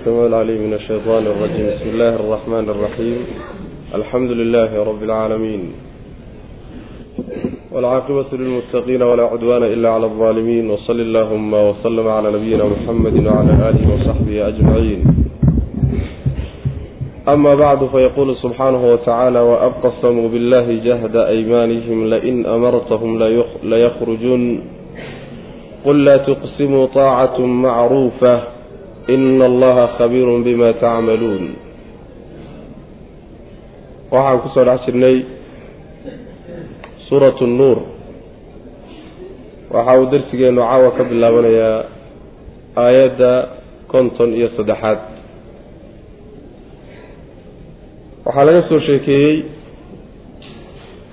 السماء العليم من الشيطان الرجيم بسم الله الرحمن الرحيم الحمد لله رب العالمين والعاقبة للمتقين ولا عدوان إلا على الظالمين وصل اللهم وسلم على نبينا محمد وعلى آله وصحبه أجمعين أما بعد فيقول سبحانه وتعالى وأقسموا بالله جهد أيمانهم لئن أمرتهم ليخرجون قل لا تقسموا طاعة معروفة ina allaha khabiirun bima tacmaluun waxaan ku soo dhex jirnay suuratu nuur. waxa uu darsigeennu caawa ka bilaabanayaa aayadda konton iyo saddexaad. waxaa laga soo sheekeeyey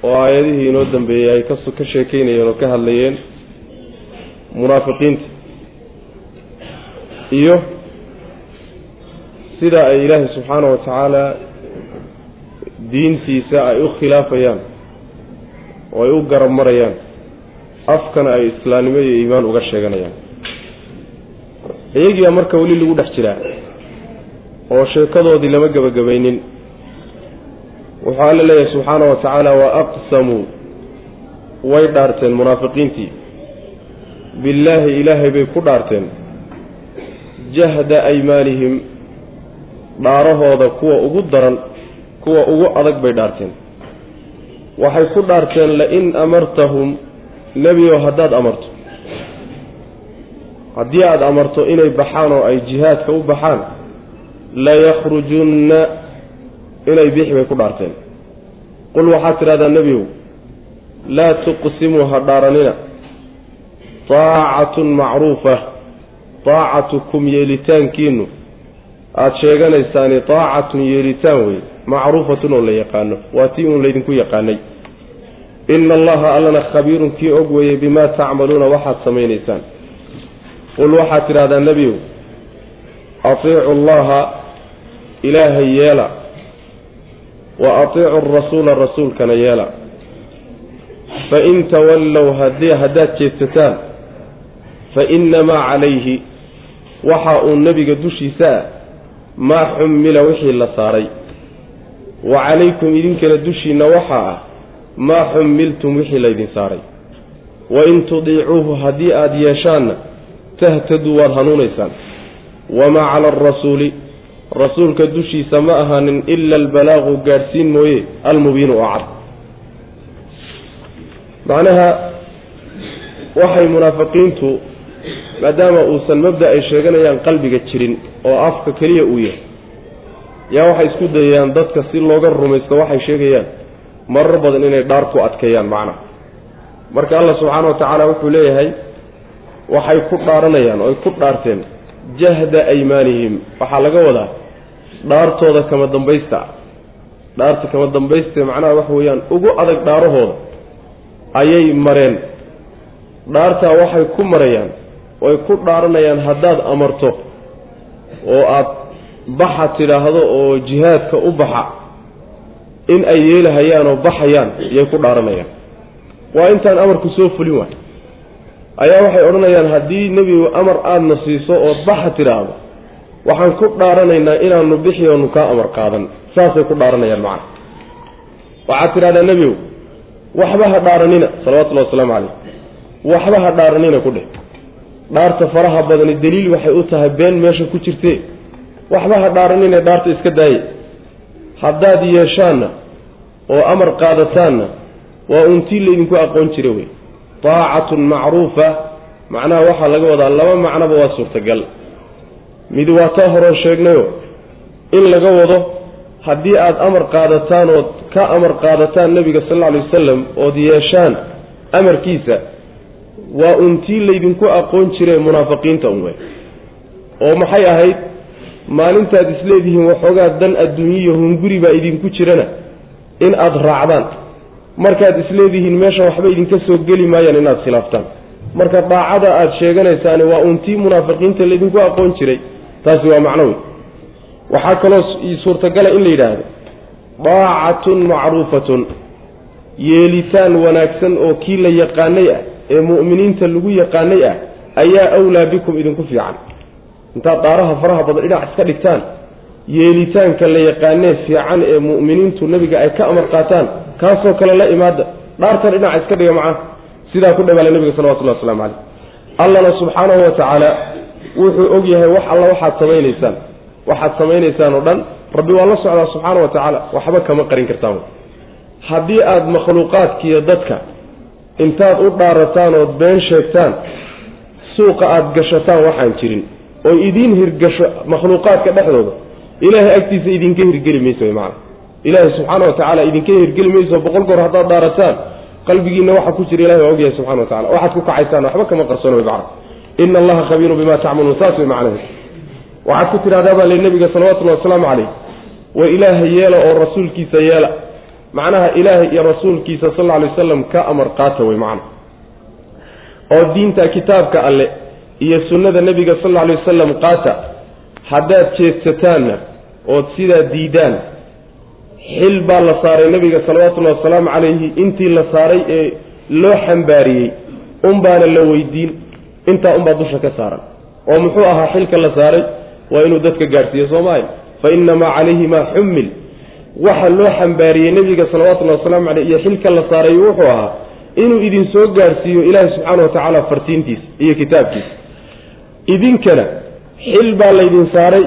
oo aayadihii inoo dambeeyey ay kas ka sheekeynayeen oo ka hadlayeen munaafiqiinta iyo sida ay ilaahay subxaanahu wa tacaala diintiisa ay u khilaafayaan oo ay u garab marayaan afkana ay islaamnimo iyo iimaan uga sheeganayaan. Iyagiiba marka weli lagu dhex jiraa oo sheekadoodii lama gebagabaynin wuxuu alla leeyahay subxaanahu wa tacaala wa aqsamuu way dhaarteen munaafiqiintii. Billaahi ilaahay bay ku dhaarteen jahda aymaanihim dhaarahooda kuwa ugu daran kuwa ugu adag bay dhaarteen. Waxay ku dhaarteen la-in amartahum nebigow haddaad amarto. Haddii aada amarto inay baxaan oo ay jihaadka u baxaan layakrujunna inay bixi bay ku dhaarteen. Qul waxaad tidhahdaa nebigow laa tuqsimuu ha dhaaranina. Taacatun macruufa taacatukum yeelitaankiinu aada sheeganaysaani taacatun yeelitaan wey macruufatun oo la yaqaano waa tii uun laydinku yaqaanay. Ina allaha allana khabiirun kii og weeye bimaa tacmaluuna waxaad samaynaysaan. Qul waxaad tidhahdaa nebiyow atiicu allaha ilaahay yeela wa atiicu arasuula rasuulkana yeela. Fain tawallow haddii haddaad jeedsataan fa innamaa calayhi waxa uu nebiga dushiisa ah maa xumila wixii la saaray. Wa calaykum idinkana dushiinna waxaa ah maa xumiltum wixii laydin saaray. Wain tudiicuuhu haddii aada yeeshaanna tahtaduu waad hanuunaysaan. Wamaa cala alrasuuli rasuulka dushiisa ma ahaanin ila albalaaqu gaadhsiin mooye almubiinu oo cad. Macnaha waxay munaafiqiintu maadaama uusan mabda ay sheeganayaan qalbiga jirin oo afka keliya uu yahay. Yaa waxay isku dayayaan dadka si looga rumaysto waxay sheegayaan marar badan inay dhaar ku adkeeyaan macnaha marka allah subxaana wa tacaala wuxuu leeyahay waxay ku dhaaranayaan oo ay ku dhaarteen jahda aymaanihim. Waxaa laga wadaa dhaartooda kama dambaysta. Dhaarta kama dambaysta macnaha waxa weeyaan ugu adag dhaarahooda ayay mareen. Dhaartaa waxay ku marayaan oay ku dhaaranayaan haddaad amarto oo aada baxa tidhaahdo oo jihaadka u baxa in ay yeelahayaan oo baxayaan iyay ku dhaaranayaan waa intaan amarku soo fulin waay. Ayaa waxay odhanayaan haddii nebigu amar aadna siiso ood baxa tidhaahdo waxaan ku dhaaranaynaa inaanu bixi oonu kaa amar qaadan. Saasay ku dhaaranayaan macana waxaad tidhahdaa nebigow waxba ha dhaaranina salawatullahi wasalaamu calayh waxba ha dhaaranina ku dheh dhaarta faraha badani daliil waxay u tahay been meesha ku jirtee. Waxba ha dhaaranine dhaarta iska daaye. Haddaad yeeshaanna oo amar qaadataanna waa untii laydinku aqoon jira wey. Taacatun macruufa macnaha waxaa laga wadaa laba macnoba waa suurtagal. Mid waa taa horoo sheegnayo in laga wado haddii aada amar qaadataan ood ka amar qaadataan nebiga sal alla alay wasalam ood yeeshaan amarkiisa waa untii laydinku aqoon jiree munaafiqiinta un oo maxay ahayd? maalintaad isleedihiin waxoogaa dan adduunyiyo hunguri baa idinku jirana in aada raacdaan. markaad isleedihiin meesha waxba idinka soo geli maayaan inaad khilaaftaan. marka daacada aada sheeganaysaani waa untii munaafiqiinta laydinku aqoon jiray. taasi waa macno wey waxaa kaloo suurtagala in la yidhaahdo daacatun macruufatun yeelitaan wanaagsan oo kii la yaqaanay ah ee mu'miniinta lagu yaqaanay ah ayaa awlaa bikum idinku fiican. Intaad daaraha faraha badan dhinac iska dhigtaan yeelitaanka la yaqaanee fiican ee mu'miniintu nebiga ay ka amar qaataan kaasoo kale la imaada. Dhaartan dhinaca iska dhiga macaa sidaa ku dhawaala nebiga salawatullahi waslamu caleyh allana subxaanahu wa tacaala wuxuu og yahay wax alla waxaad samaynaysaan. Waxaad samaynaysaan oo dhan rabbi waa la socdaa subxaana wa tacaala waxba kama qarin kartaan. Haddii aada makhluuqaadkiiyo dadka intaad u dhaarataan ood been sheegtaan suuqa aada gashataan waxaan jirin. Oo idiin hirgasho makhluuqaadka dhexdooda ilaahay agtiisa idinka hirgeli mayso wy macana ilaahay subxaana wa tacaala idinka hirgeli mayso boqol goor haddaad dhaarataan qalbigiina waxa ku jira ilahi waa ogyahay subxana wa tacala waxaad ku kacaysaan waxba kama qarsoona wy macana ina allaha khabiirun bima tacmaluun saas way macnaheed. Waxaad ku tidhahdaa baa li nabiga salawatullahi wasalaamu calayh. War ilaaha yeela oo rasuulkiisa yeela macnaha ilaahay iyo rasuulkiisa sal alay wasalam ka amar qaata wey macna oo diinta kitaabka alle iyo sunnada nebiga sal alla alay wasalam qaata haddaad jeedsataanna ood sidaa diidaan xil baa la saaray nebiga salawatullahi wasalaamu calayhi intii la saaray ee loo xambaariyey unbaana la weydiin intaa unbaa dusha ka saaran. oo muxuu ahaa xilka la saaray waa inuu dadka gaadhsiiyo soomaaya fa inamaa calayhi maa xumil waxa loo xambaariyey nebiga salawatullahi wasalaamu caleyh iyo xilka la saaray wuxuu ahaa inuu idin soo gaadhsiiyo ilaahi subxaana wa tacaala fartiintiisa iyo kitaabkiisa idinkana xil baa laydin saaray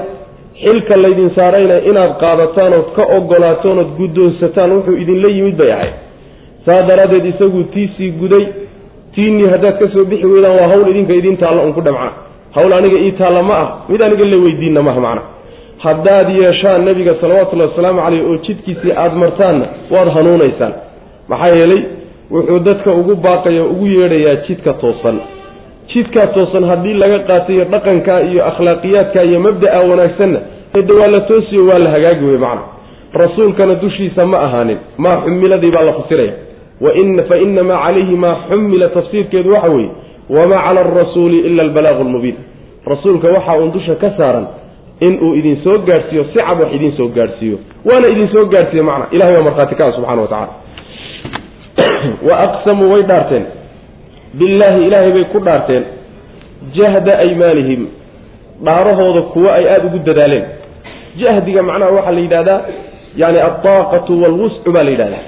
xilka laydin saarayna inaad qaadataan ood ka ogolaataan ood guddoonsataan wuxuu idinla yimid bay ahayd. Saa daraaddeed isagu tiisii guday tiinnii haddaad ka soo bixi weydaan waa hawl idinka idiin taalla un ku dhamcaa hawl aniga ii taalla ma ah mid aniga la weydiinna maha macna haddaad yeeshaan nebiga salawatullahi wasalaamu caleyh oo jidkiisii aada martaanna waad hanuunaysaan. Maxaa yeelay wuxuu dadka ugu baaqaya ugu yeedhayaa jidka toosan. Jidkaa toosan haddii laga qaatayo dhaqankaa iyo akhlaaqiyaadka iyo mabda'a wanaagsanna de waa la toosiyo waa la hagaagi wey macna. Rasuulkana dushiisa ma ahaanin maa xumiladii baa la fasiraya. Fa inamaa calayhi maa xumila tafsiirkeedu waxa weeye wamaa cala arasuuli ila albalaaqu lmubiin rasuulka waxa uun dusha ka saaran inuu idin soo gaadhsiiyo si cad wax idin soo gaadhsiiyo waana idin soo gaadhsiiye macna ilahay waa markhaati kaa subxana wa tacala wa aqsamuu way dhaarteen. Billaahi ilaahay bay ku dhaarteen. Jahda aymaanihim dhaarahooda kuwo ay aada ugu dadaaleen. Jahdiga macnaha waxaa la yidhahdaa yani aldaaqatu waalwuscu baa la yidhahdaa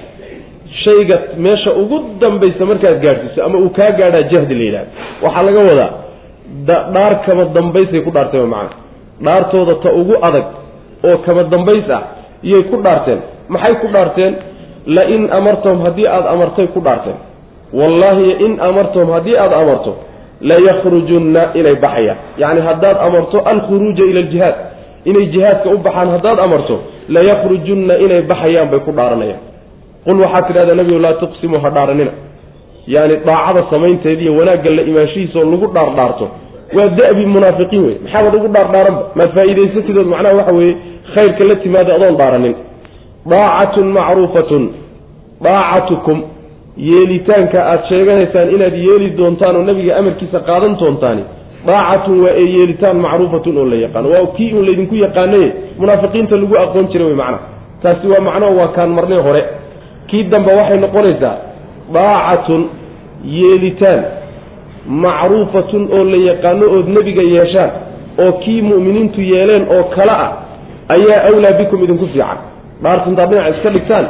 shayga meesha ugu dambaysa markaad gaadhsiiso ama uu kaa gaadhaa jahdi la yidhahda waxaa laga wadaa dhaar dambaysay ku dhaarteen macna dhaartooda ta ugu adag oo kama dambays ah iyay ku dhaarteen. Maxay ku dhaarteen? Lain amartahum haddii aada amartay ku dhaarteen. Wallaahi in amartahum haddii aada amarto layakhrujunna inay baxayaan. Yacni haddaad amarto alkhuruuja ila aljihaad. Inay jihaadka u baxaan haddaad amarto layakhrujunna inay baxayaan bay ku dhaaranayaan. Qul waxaad tidhahdaa nebigu laa tuqsimuu ha dhaaranina. Yacni daacada samaynteeda iyo wanaagga la imaanshihiisa oo lagu dhaardhaarto waa da-bi munaafiqiin wey maxaabad ugu dhaardhaaranba maad faa'iidaysatidood macnaha waxa weeye khayrka la timaada adoon dhaaranin daacatun macruufatun. Daacatukum. Yeelitaanka aada sheeganaysaan inaad yeeli doontaan oo nabiga amarkiisa qaadan doontaani. Daacatun waa ee yeelitaan macruufatun oo la yaqaano waa kii uun laydinku yaqaanaye munaafiqiinta lagu aqoon jiray wey macnaha. Taasi waa macnaha waa kaan marnay hore. Kii dambe waxay noqonaysaa daacatun yeelitaan macruufatun oo la yaqaano ood nebiga yeeshaan oo kii mu'miniintu yeeleen oo kale ah ayaa awlaa bikum idinku fiican. Dhaarta intaad dhinac iska dhigtaan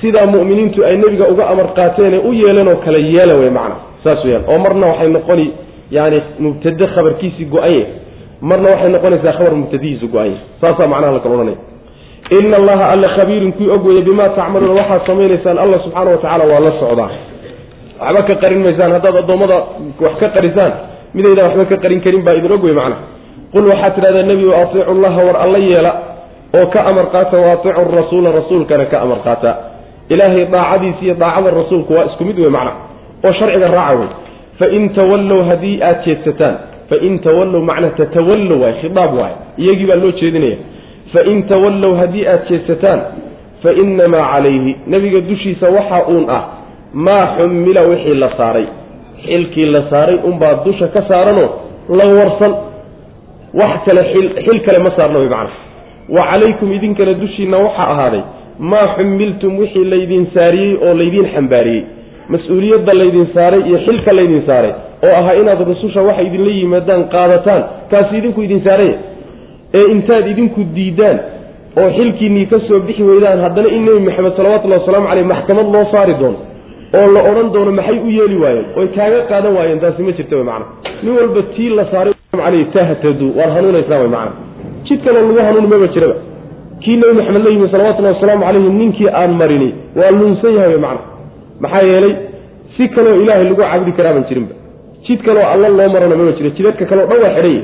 sidaa mu'miniintu ay nebiga uga amar qaateenee u yeeleen oo kale yeela wey macna. Saas weyaan oo marna waxay noqoni yani mubtade khabarkiisii go-anye. Marna waxay noqonaysaa khabar mubtadihiisu go-anye. Saasaa macnaha la kala odhanaya. Ina allaha alla khabiirun kii og weeye bimaa tacmaluuna waxaad samaynaysaan alla subxaana wa tacaala waa la socdaa waxba ka qarin maysaan haddaad addoommada wax ka qarisaan midaydaan waxba ka qarin karin baa idin og wey macna. Qul waxaad tidhahdaa nebigu atiicu llaha war alla yeela oo ka amar qaata wa atiicu rasuula rasuulkana ka amar qaata. Ilaahay daacadiisa iyo daacada rasuulku waa isku mid wey macna oo sharciga raaca wey fain tawallow haddii aad jeedsataan fain tawallow macna tatawallow waay khidaab waay iyagii baa loo jeedinaya. Fain tawallow haddii aad jeedsataan fa inamaa calayhi nebiga dushiisa waxaa uun ah maa xumila wixii la saaray. Xilkii la saaray unbaa dusha ka saaranoo la warsan. Wax kale xil kale ma saarna wey macna. Wa calaykum idinkana dushiinna waxaa ahaaday maa xumiltum wixii laydin saariyey oo laydiin xambaariyey. Mas'uuliyadda laydin saaray iyo xilka laydin saaray oo ahaa inaad rususha waxay idinla yimaadaan qaadataan kaasi idinku idin saaraya. Ee intaad idinku diidaan oo xilkiinnii ka soo bixi weydaan haddana in nebi maxamed salawatullahi wasalaamu caleyh maxkamad loo saari doono oo la odhan doono maxay u yeeli waayeen? Oy kaaga qaadan waayeen taasi ma jirta macana nin walba tii la saaray tahtadu waad hanuunaysaa wey macana jid kaloo lagu hanuuni maba jiraba. Kii nebi maxamed la yimi salawatullahi wasalaamu caleyhi ninkii aan marini waa luunsan yahay wey macana maxaa yeelay si kaloo ilaahay lagu caabudi karaaban jirinba. Jid kaloo alla loo marana maba jiro jidadka kaleo dhan waa xidhay.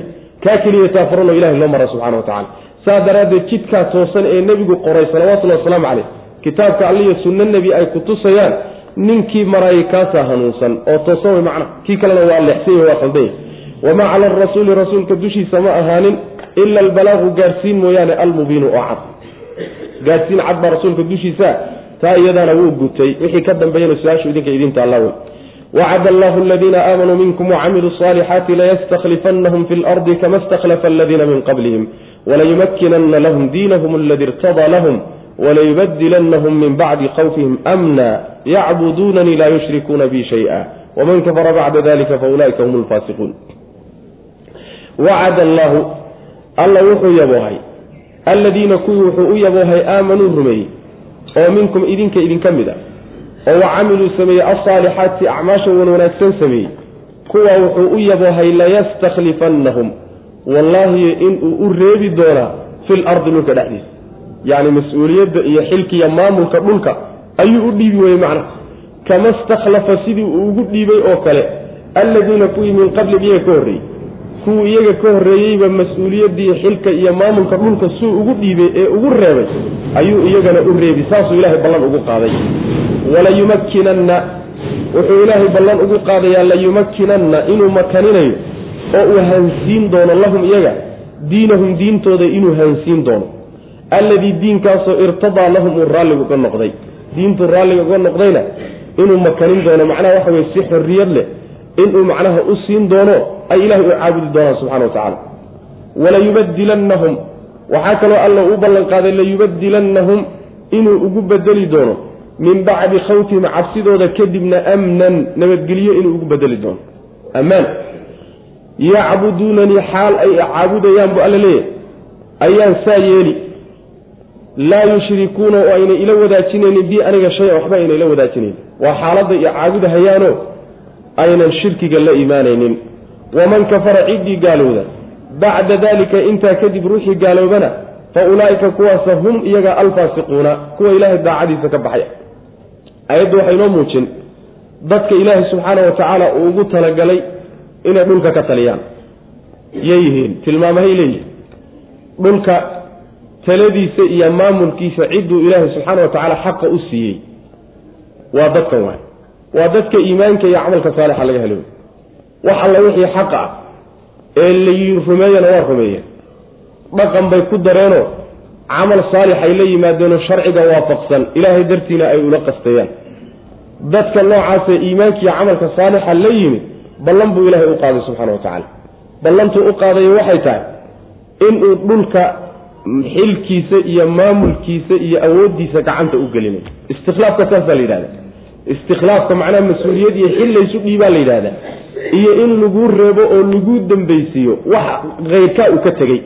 Kaa keliya taafaranoo ilahay loo mara subxana wa tacala saa daraaddeed jidkaa toosan ee nebigu qoray salawatullahi wasalaamu caleyh kitaabka alliyo sunno nebi ay ku tusayaan ninkii maraayay kaasaa hanuunsan oo toosan wey macna kii kalena waa leexsan yahy waa khaldanya wamaa cala arasuuli rasuulka dushiisa ma ahaanin ila albalaagu gaadhsiin mooyaane almubiinu oo cad. Gaadhsiin cad baa rasuulka dushiisa taa iyadaana wuu gutay. Wixii ka dambeeyana su'aashu idinka idiinta alla wey. Wacad allahu aladiina aamanuu minkum wacamiluu saalixaati layastaklifanahum fi lardi kama stakhlafa aladiina min qablihim walayumakinana lahum diinahum aladi irtadaa lahum walayubadilanahum min bacdi khawfihim amna yacbuduunanii laa yushrikuuna bi shaya waman kafara bacda dalika faulaa'ika hum lfaasiquun wacad allaahu alla wuxuu yaboohay alladiina kuwii wuxuu u yaboohay aamanuu rumeeyey oo minkum idinka idinka mid a oo wa camiluu sameeyey alsaalixaati acmaasha wan wanaagsan sameeyey kuwa wuxuu u yaboohay layastakhlifannahum wallaahi inuu u reebi doonaa fil ardi dhulka dhexdiisa yacni mas'uuliyadda iyo xilkiiyo maamulka dhulka ayuu u dhiibi weyey macna kama stakhlafa sidii uu ugu dhiibay oo kale alladiina kuwii min qabli iyaga ka horreeyey. Kuwii iyaga ka horreeyeyba mas'uuliyaddii xilka iyo maamulka dhulka suu ugu dhiibay ee ugu reebay ayuu iyagana u reebi saasuu ilaahay ballan ugu qaaday. Walayumakkinanna wuxuu ilaahay ballan ugu qaadayaa layumakkinanna inuu makaninayo oo uu hansiin doono lahum iyaga diinahum diintooda inuu hansiin doono alladii diinkaasoo irtadaa lahum uu raalliga uga noqday. Diintuu raalliga uga noqdayna inuu makanin doono macnaha waxa weye si xorriyad leh inuu macnaha u siin doono ay ilahay u caabudi doonaan subxana wa tacaala. Walayubadilannahum waxaa kaloo alla u ballan qaaday layubadilannahum inuu ugu bedeli doono. Min bacdi khawfihim cabsidooda kadibna amnan nabadgelyo inuu ugu bedeli doono. Ammaan. Yacbuduunanii xaal ay caabudayaan bu alla leeyahy ayaan saa yeeli laa yushrikuuna oo aynay ila wadaajinaynin bi aniga shay-a waxba ayna ila wadaajinayn waa xaaladda iyo caabudahayaano aynan shirkiga la imaanaynin. Waman kafara ciddii gaalowda bacda dalika intaa kadib ruuxii gaaloobana fa ulaa'ika kuwaasa hum iyaga alfaasiquuna kuwa ilaahay daacadiisa ka baxaya. Ayaddu waxay noo muujin dadka ilaahay subxaana wa tacaala uu ugu talagalay inay dhulka ka taliyaan. Yay yihiin tilmaamahay leeyihiin dhulka taladiisa iyo maamulkiisa cidduu ilaahay subxaana wa tacaala xaqa u siiyey. Waa dadkan waay. Waa dadka iimaanka iyo camalka saalixa laga helo. Wax alla wixii xaq ah ee layi rumeeyana waa rumeeyeen dhaqan bay ku dareenoo camal saalix ay la yimaadeenoo sharciga waafaqsan. Ilaahay dartiina ay ula qastayaan dadka noocaasee iimaankiiyo camalka saalixa la yimi ballan buu ilaahay u qaaday subxana wa tacaala. Ballantuu u qaadayo waxay tahay inuu dhulka xilkiisa iyo maamulkiisa iyo awooddiisa gacanta u gelinayo istikhlaafka saasaa la yidhahda istikhlaafka macnaha mas'uuliyad iyo xil laysu dhiibaa la yidhahdaa. Iyo in laguu reebo oo laguu dambaysiiyo wax keyrkaa uu ka tegey.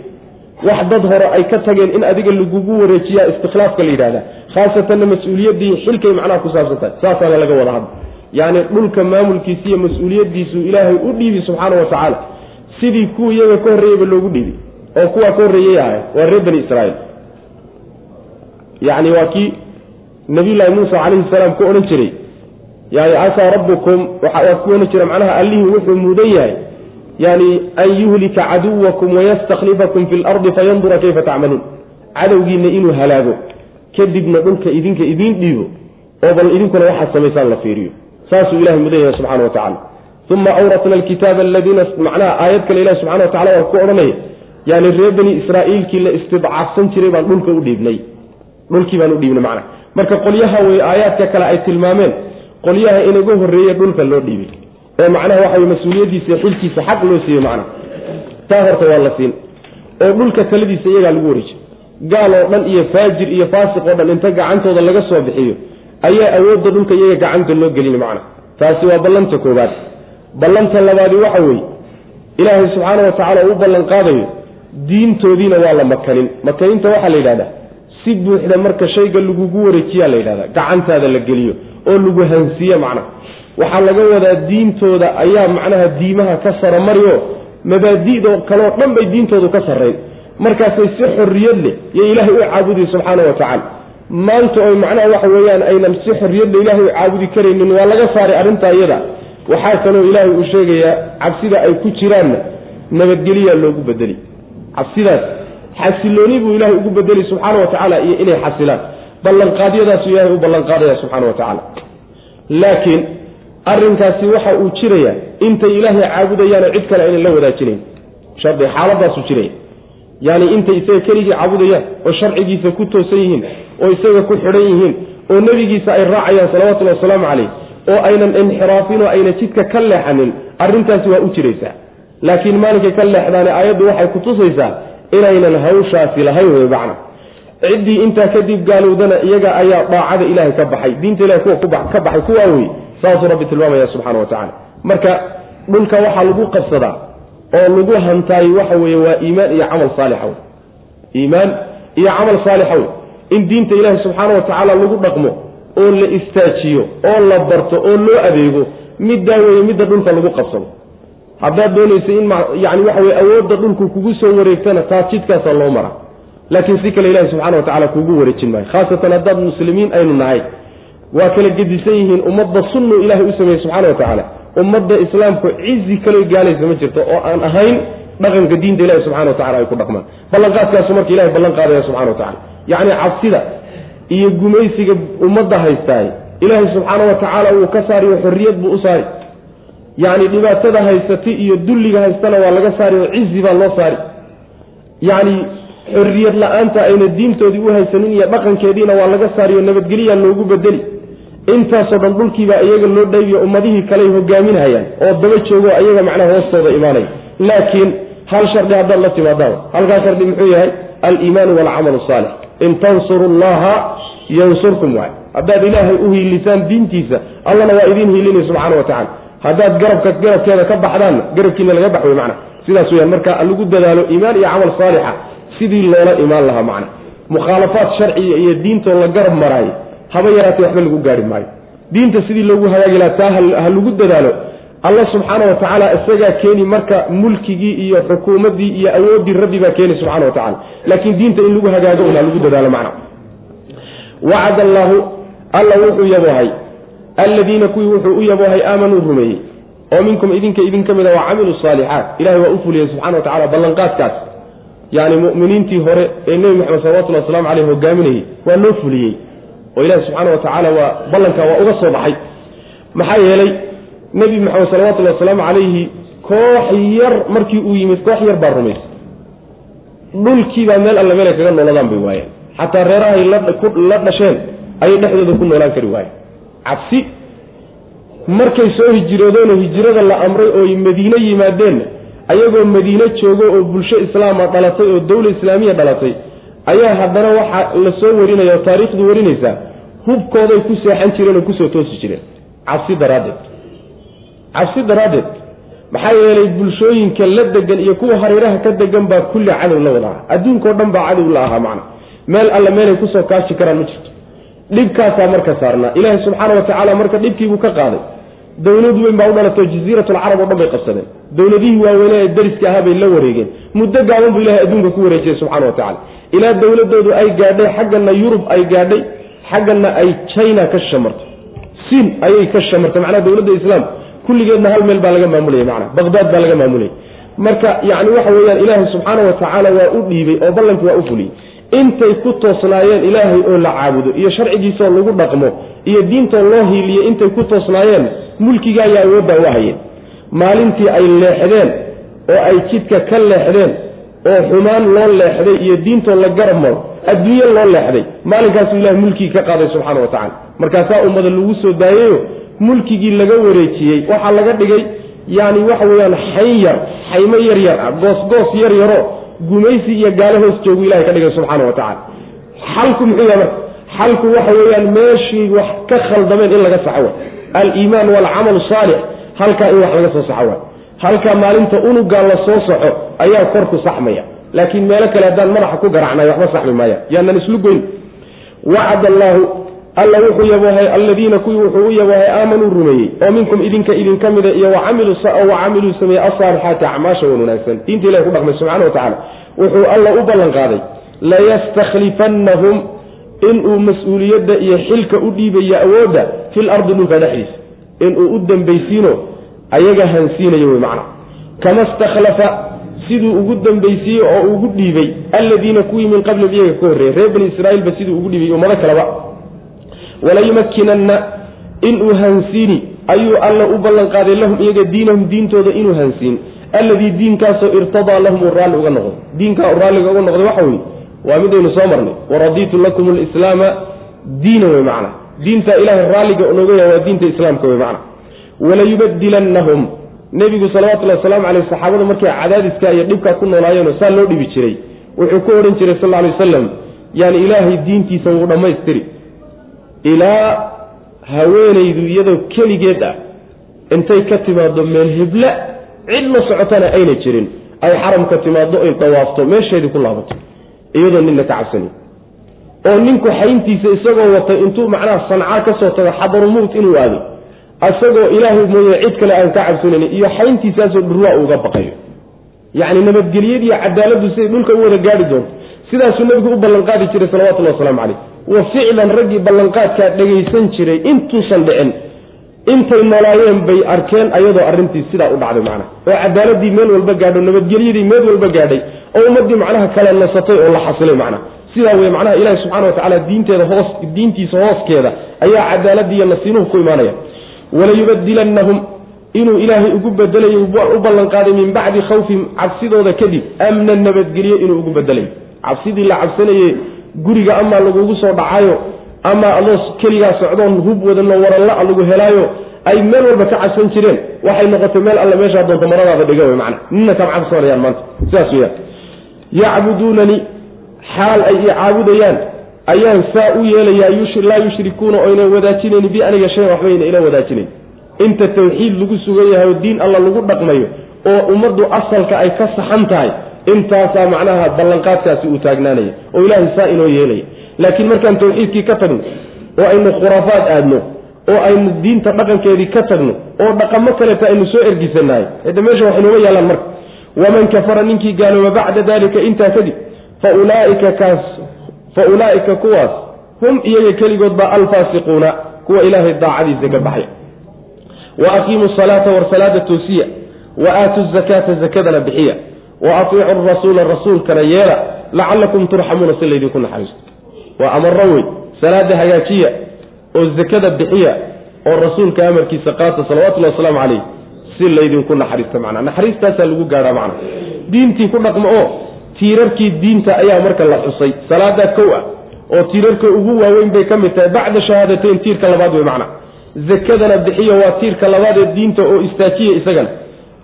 Wax dad hore ay ka tageen in adiga lagugu wareejiyaa istikhlaafka la yidhahda khaasatanna mas'uuliyaddii xilkay macnaha ku saabsan tahay saasaana laga wada hadla yacni dhulka maamulkiisa iyo mas'uuliyaddiisuu ilaahay u dhiibi subxaana wa tacaala sidii kuwa iyaga ka horreeyeyba loogu dhiibi oo kuwaa ka horreeyey ahay waa reer bani israa'iil. Yacni waa kii nabiyullaahi muusa calayhi salaam ku odhan jiray. Yani casaa rabbukum waa ku odhan jira macnaha allihii wuxuu mudan yahay. Yani an yuhlika caduwakum wayastakhlifakum fi lardi fayandura kayfa tacmaluun cadowgiinna inuu halaago kadibna dhulka idinka idiin dhiibo oo bal idinkuna waxaad samaysaan la fiiriyo. Saasuu ilahay mudan yahay subxana wa tacala uma awratna alkitaaba aladiina macnaha aayad kale ilahi subxana wa tacala waa ku odhanaya yani reer bani israa'iilkii la istidcaafsan jiray baan dhulka u dhiibnay dhulkii baan u dhiibnay macnaha marka qolyaha wey aayaadka kale ay tilmaameen qolyaha inaga horreeye dhulka loo dhiibay. Oo macnaha waxa iyo xilkiisa xaq loo siiyey macnaha taa horta waa la siin. Oo dhulka taladiisa iyagaa lagu wareejiy gaal oo dhan iyo faajir iyo faasiq oo dhan inta gacantooda laga soo bixiyo ayaa awoodda dhulka iyaga gacanta loo gelin macna. Taasi waa ballanta koowaad. Ballanta labaadi waxa weeye ilaahay subxaana wa tacaala uu ballan qaadayo diintoodiina waa la makanin. Makaninta waxaa la yidhahdaa si buuxda marka shayga lagugu wareejiyaa la yidhahdaa gacantaada la geliyo oo lagu hansiye macnaha waxaa laga wadaa diintooda ayaa macnaha diimaha ka saramariyo mabaadi'da kaleo dhan bay diintoodu ka sarrayn markaasay si xorriyad leh iyo ilaahay u caabudi subxaana wa tacaala. Maanta oy macnaha waxa weeyaan aynan si xorriyadla ilaahay u caabudi karaynin waa laga saaray arrintaa iyada. Waxaa kaloo ilaahay uu sheegayaa cabsida ay ku jiraanna nabadgeliyaa loogu bedeli cabsidaas xasilooni buu ilaahay ugu bedeli subxaana wa tacaala iyo inay xasilaan. Ballanqaadyadaasu ilaahay u ballanqaadaya subxana wa tacaala laakiin arrinkaasi waxa uu jirayaa intay ilaahay caabudayaanoo cid kale aynan la wadaajinayn. Shardi xaaladaasu jiraya yaani intay isaga keligii caabudayaan oo sharcigiisa ku toosan yihiin oo isaga ku xidhan yihiin oo nebigiisa ay raacayaan salawatullhi wasalaamu calayh oo aynan inxiraafin oo ayna jidka ka leexanin arrintaasi waa u jiraysaa laakiin maalinkay ka leexdaane aayaddu waxay kutusaysaa inaynan hawshaasi lahayn wey macna ciddii intaa kadib gaalowdana iyaga ayaa daacada ilaahay ka baxay diinta ilahay kuwa ka baxay kuwaa wey saasuu rabbi tilmaamaya subxana wa tacala marka dhulka waxaa lagu qabsadaa oo lagu hantaay waxa weeye waa iimaan iyo camal saalixa wey iimaan iyo camal saalixa wey in diinta ilaahi subxaana wa tacaala lagu dhaqmo oo la istaajiyo oo la barto oo loo adeego middaa weeye midda dhulka lagu qabsado haddaad doonaysa in yani waxa weye awoodda dhulku kugu soo wareegtana taas jidkaasaa loo mara laakiin si kale ilahi subxana wa tacala kuugu wareejin maayo. Khaasatan haddaad muslimiin aynu nahay waa kala gedisan yihiin ummadda sunnu ilahay u sameeyey subxana wa tacaala. Ummadda islaamku cizi kale gaalaysa ma jirto oo aan ahayn dhaqanka diinta ilahi subxana wa tacala ay ku dhaqmaan. Ballanqaadkaasu marka ilahay ballan qaadaya subxana wa tacala yacni cabsida iyo gumaysiga ummadda haystaay ilaahay subxaana wa tacaala wuu ka saariyo xorriyad buu u saari yacni dhibaatada haysata iyo dulliga haystana waa laga saari oo cizi baa loo saari. Yacni xorriyad la'aanta ayna diintoodii u haysanin iyo dhaqankeediina waa laga saariyo nabadgelyaa loogu bedeli. Intaasoo dhan dhulkiibaa iyaga loo dhaybiyo ummadihii kaley hogaaminhayaan oo daba joogo ayaga macnaha hoostooda imaanaya. Laakiin hal shardi haddaad la timaadaan halkaa shardi muxuu yahay? Aliimaanu waalcamalu saalix. In tansuru llaha yansurkum waay haddaad ilaahay u hiilisaan diintiisa allana waa idiin hiilinay subxana wa tacala haddaad garabka garabkeeda ka baxdaanna garabkiina laga bax wey macna sidaas weyaan marka lagu dadaalo iimaan iyo camal saalixa sidii loola imaan lahaa macna mukhaalafaad sharciga iyo diintoo la garab maraayo haba yaraatee waxba lagu gaari maayo. Diinta sidii loogu hagaagi lahaa taa ha lagu dadaalo alla subxaana wa tacaala isagaa keeni marka mulkigii iyo xukuumaddii iyo awooddii rabbi baa keeni subxana wa tacala laakiin diinta in lagu hagaago un lagu dadaalo macna wacad allaahu alla wuxuu yaboohay alladiina kuwii wuxuu u yaboohay aamanuu rumeeyey oo minkum idinka idin ka mid a wa camiluu saalixaat ilahay waa u fuliyey subxana wa tacala ballanqaadkaas. Yacni mu'miniintii hore ee nebi maxamed salawatullhi waslamu caleyh hogaaminayey waa loo fuliyey oo ilahi subxaana wa tacaala waa ballanka waa uga soo baxay. Maxaa yeelay nebi maxamed salawatullhi wasalaamu calayhi koox yar markii uu yimid koox yar baa rumaysay dhulkiibaa meel alle meelay kaga nooladaan bay waayeen. Xataa reerahay la dhasheen ayay dhexdooda ku noolaan kari waayeen cabsi. Markay soo hijroodeenoo hijrada la amray ooy madiine yimaadeenna ayagoo madiine joogo oo bulsho islaama dhalatay oo dowla islaamiya dhalatay ayaa haddana waxaa la soo warinaya oo taariikhdu warinaysaa hubkooday ku seexan jireen oo ku soo toosi jireen. Cabsi daraaddeed. Cabsi daraaddeed. Maxaa yeelay bulshooyinka la degan iyo kuwa hareeraha ka degan baa kulli cadow la wada aha adduunkao dhan baa cadow la ahaa macna. Meel alle meelay ku soo kaashi karaan ma jirto dhibkaasaa marka saarnaa. Ilaahay subxaana wa tacaala marka dhibkiibuu ka qaaday. Dowlad weyn baa u dhalatay jaziiratulcarab oo dhan bay qabsadeen. Dowladihii waaweyne ee dariska ahaa bay la wareegeen. Muddo gaaban buu ilahay adduunka ku wareejiyey subxana wa tacala ilaa dowladoodu ay gaadhay xaggana yurub ay gaadhay xaggana ay china ka shamartay siin ayay ka shamartay. Macnaha dowladda islaam kulligeedna hal meel baa laga maamulayay macnaha. Baqdaad baa laga maamulayay marka yacni waxa weeyaan ilaahay subxaana wa tacaala waa u dhiibay oo ballankii waa u fuliyey intay ku toosnaayeen ilaahay oo la caabudo iyo sharcigiisaoo lagu dhaqmo iyo diintoo loo hiiliyo intay ku toosnaayeen mulkiga ayaa awooddaa u hayeen. Maalintii ay leexdeen oo ay jidka ka leexdeen oo xumaan loo leexday iyo diintoo la garab maro adduunye loo leexday maalinkaasuu ilahay mulkigii ka qaaday subxaana wa tacala markaasaa ummada lagu soo daayeyo mulkigii laga wareejiyey waxaa laga dhigay yani waxa weeyaan xayn yar xaymo yar yar ah goosgoos yar yaro gumaysi iyo gaalo hoos joogu ilahay ka dhigay subxaana wa tacala xalku muxuu yahay marka xalku waxa weeyaan meeshii wax ka khaldameen in laga saxo wa aliimaan waalcamalu saalix halkaa in wax laga soo saxo wa halkaa maalinta unugaa la soo soco ayaa korku saxmaya. Laakiin meelo kale haddaan madaxa ku garacnay waxba saxmi maaya yaanan islu goyn. Wacad allaahu alla wuxuu yaboohay alladiina kuwii wuxuu u yaboohay aamanuu rumeeyey. Oo minkum idinka idinka mida iyo wacamiluu wacamiluu sameeyey asaalixaati acmaasha wan wanaagsan. Diinta ilahi ku dhaqmay subxana wa tacaala. Wuxuu alla u ballan qaaday. Layastakhlifannahum inuu mas'uuliyadda iyo xilka u dhiibayo awoodda fil ardi dhulka dhexdiisa. Inuu u dambaysiino ayaga hansiinayo wey macna. Kama stakhlafa siduu ugu dambaysiiyey oo ugu dhiibay alladiina kuwii min qablihim iyaga ka horreeyey reer bani israaiilba siduu ugu dhiibay ummado kaleba walayumakkinanna inuu hansiini ayuu alla u ballan qaaday lahum iyaga diinahum diintooda inuu hansiin. Alladii diinkaasoo irtadaa lahum uu raalli uga noqdo. Diinkaa u raalliga uga noqday waxa weye waa midaynu soo marnay. Waradiitu lakum alislaama diina wey macna. Diinta ilaahay raalliga nooga yahay waa diinta islaamka wey macna. Walayubadilannahum nebigu salawatullahi wasalaamu caleyh saxaabada markay cadaadiska iyo dhibkaa ku noolaayeenoo saa loo dhibi jiray wuxuu ku odhan jiray sal alay wasalam yaani ilaahay diintiisa wuu dhammaystiri ilaa haweenaydu iyadoo keligeed ah intay ka timaado meel hebla cid la socotana ayna jirin. Ay xaramka timaado ay dawaafto meesheedii ku laabato. Iyadoo ninna ka cabsanin oo ninku xayntiisa isagoo watay intuu macnaha sancaa ka soo tago xadarumuut inuu aado. Isagoo ilaahay mooye cid kale aan ka cabsanayn iyo xayntiisaasoo dhurwaa uga baqayo. Yacni nabadgelyadiiyo cadaaladdu siday dhulka u wada gaari doonto sidaasuu nabigu u ballanqaadi jiray salawatullahi wasalaamu caleyh wa ficlan raggii ballanqaadkaa dhagaysan jiray intuusan dhicin. Intay noolaayeen bay arkeen ayadoo arrintii sidaa u dhacday macnaha. Oo cadaaladii meel walba gaadho nabadgelyadii meel walba gaadhay oo ummaddii macnaha kala nasatay oo la xasilay macnaha. Sidaa wey macnaha ilaahi subxana wa diinteeda hoos diintiisa hooskeeda ayaa cadaaladii iyo nasiinuhu ku imaanaya. Walayubadilannahum inuu ilaahay ugu bedelayo u ballanqaaday min bacdi khawfihim cabsidooda kadib amnan nabadgelyo inuu ugu bedelayo cabsidii la cabsanaye guriga amaa lagugu soo dhacayo ama adoo keligaa socdoon hub wadano waranla lagu helaayo ay meel walba ka cabsan jireen. Waxay noqotay meel alle meeshaa doonto maradaada dhiga wey macna nina kama cabsanayaan maanta. Sidaas weyaan yacbuduunani xaal ay i caabudayaan. Ayaan saa u yeelayaa laa yushrikuuna oyna wadaajinayn bi aniga shayan waxbayna ila wadaajinayn. Inta tawxiid lagu sugan yahay oo diin alla lagu dhaqmayo oo ummaddu asalka ay ka saxan tahay intaasaa macnaha ballanqaadkaasi uu taagnaanaya oo ilaahay saa inoo yeelaya. Laakiin markaan tawxiidkii ka tagno oo aynu khuraafaad aadno oo aynu diinta dhaqankeedii ka tagno oo dhaqamo kaleeta aynu soo ergisanahay hade meesha wax inooma yaallaan marka. Waman kafara ninkii gaalooba bacda dalika intaa kadib fa ulaaika kaas fa ulaa'ika kuwaas hum iyaga keligood baa alfaasiquuna kuwa ilaahay daacadiisa ka baxaya wa aqiimu salaata war salaada toosiya wa aatu zakaata zakadana bixiya wa atiicu rasuula rasuulkana yeela lacalakum turxamuuna si laydinku naxariisto. Waa amaro wey salaada hagaajiya oo zakada bixiya oo rasuulka amarkiisa qaata salawatullahi wasalaamu calayh si laydinku naxariisto macnaa. Naxariistaasaa lagu gaadhaa macnaa. Diintii ku dhaqmo oo tiirarkii diinta ayaa marka la xusay. Salaadaa kow ah oo tiirarka ugu waaweyn bay ka mid tahay bacda shahaadateyn tiirka labaad wey macnaa. Zakadana bixiya waa tiirka labaad ee diinta oo istaajiya isagana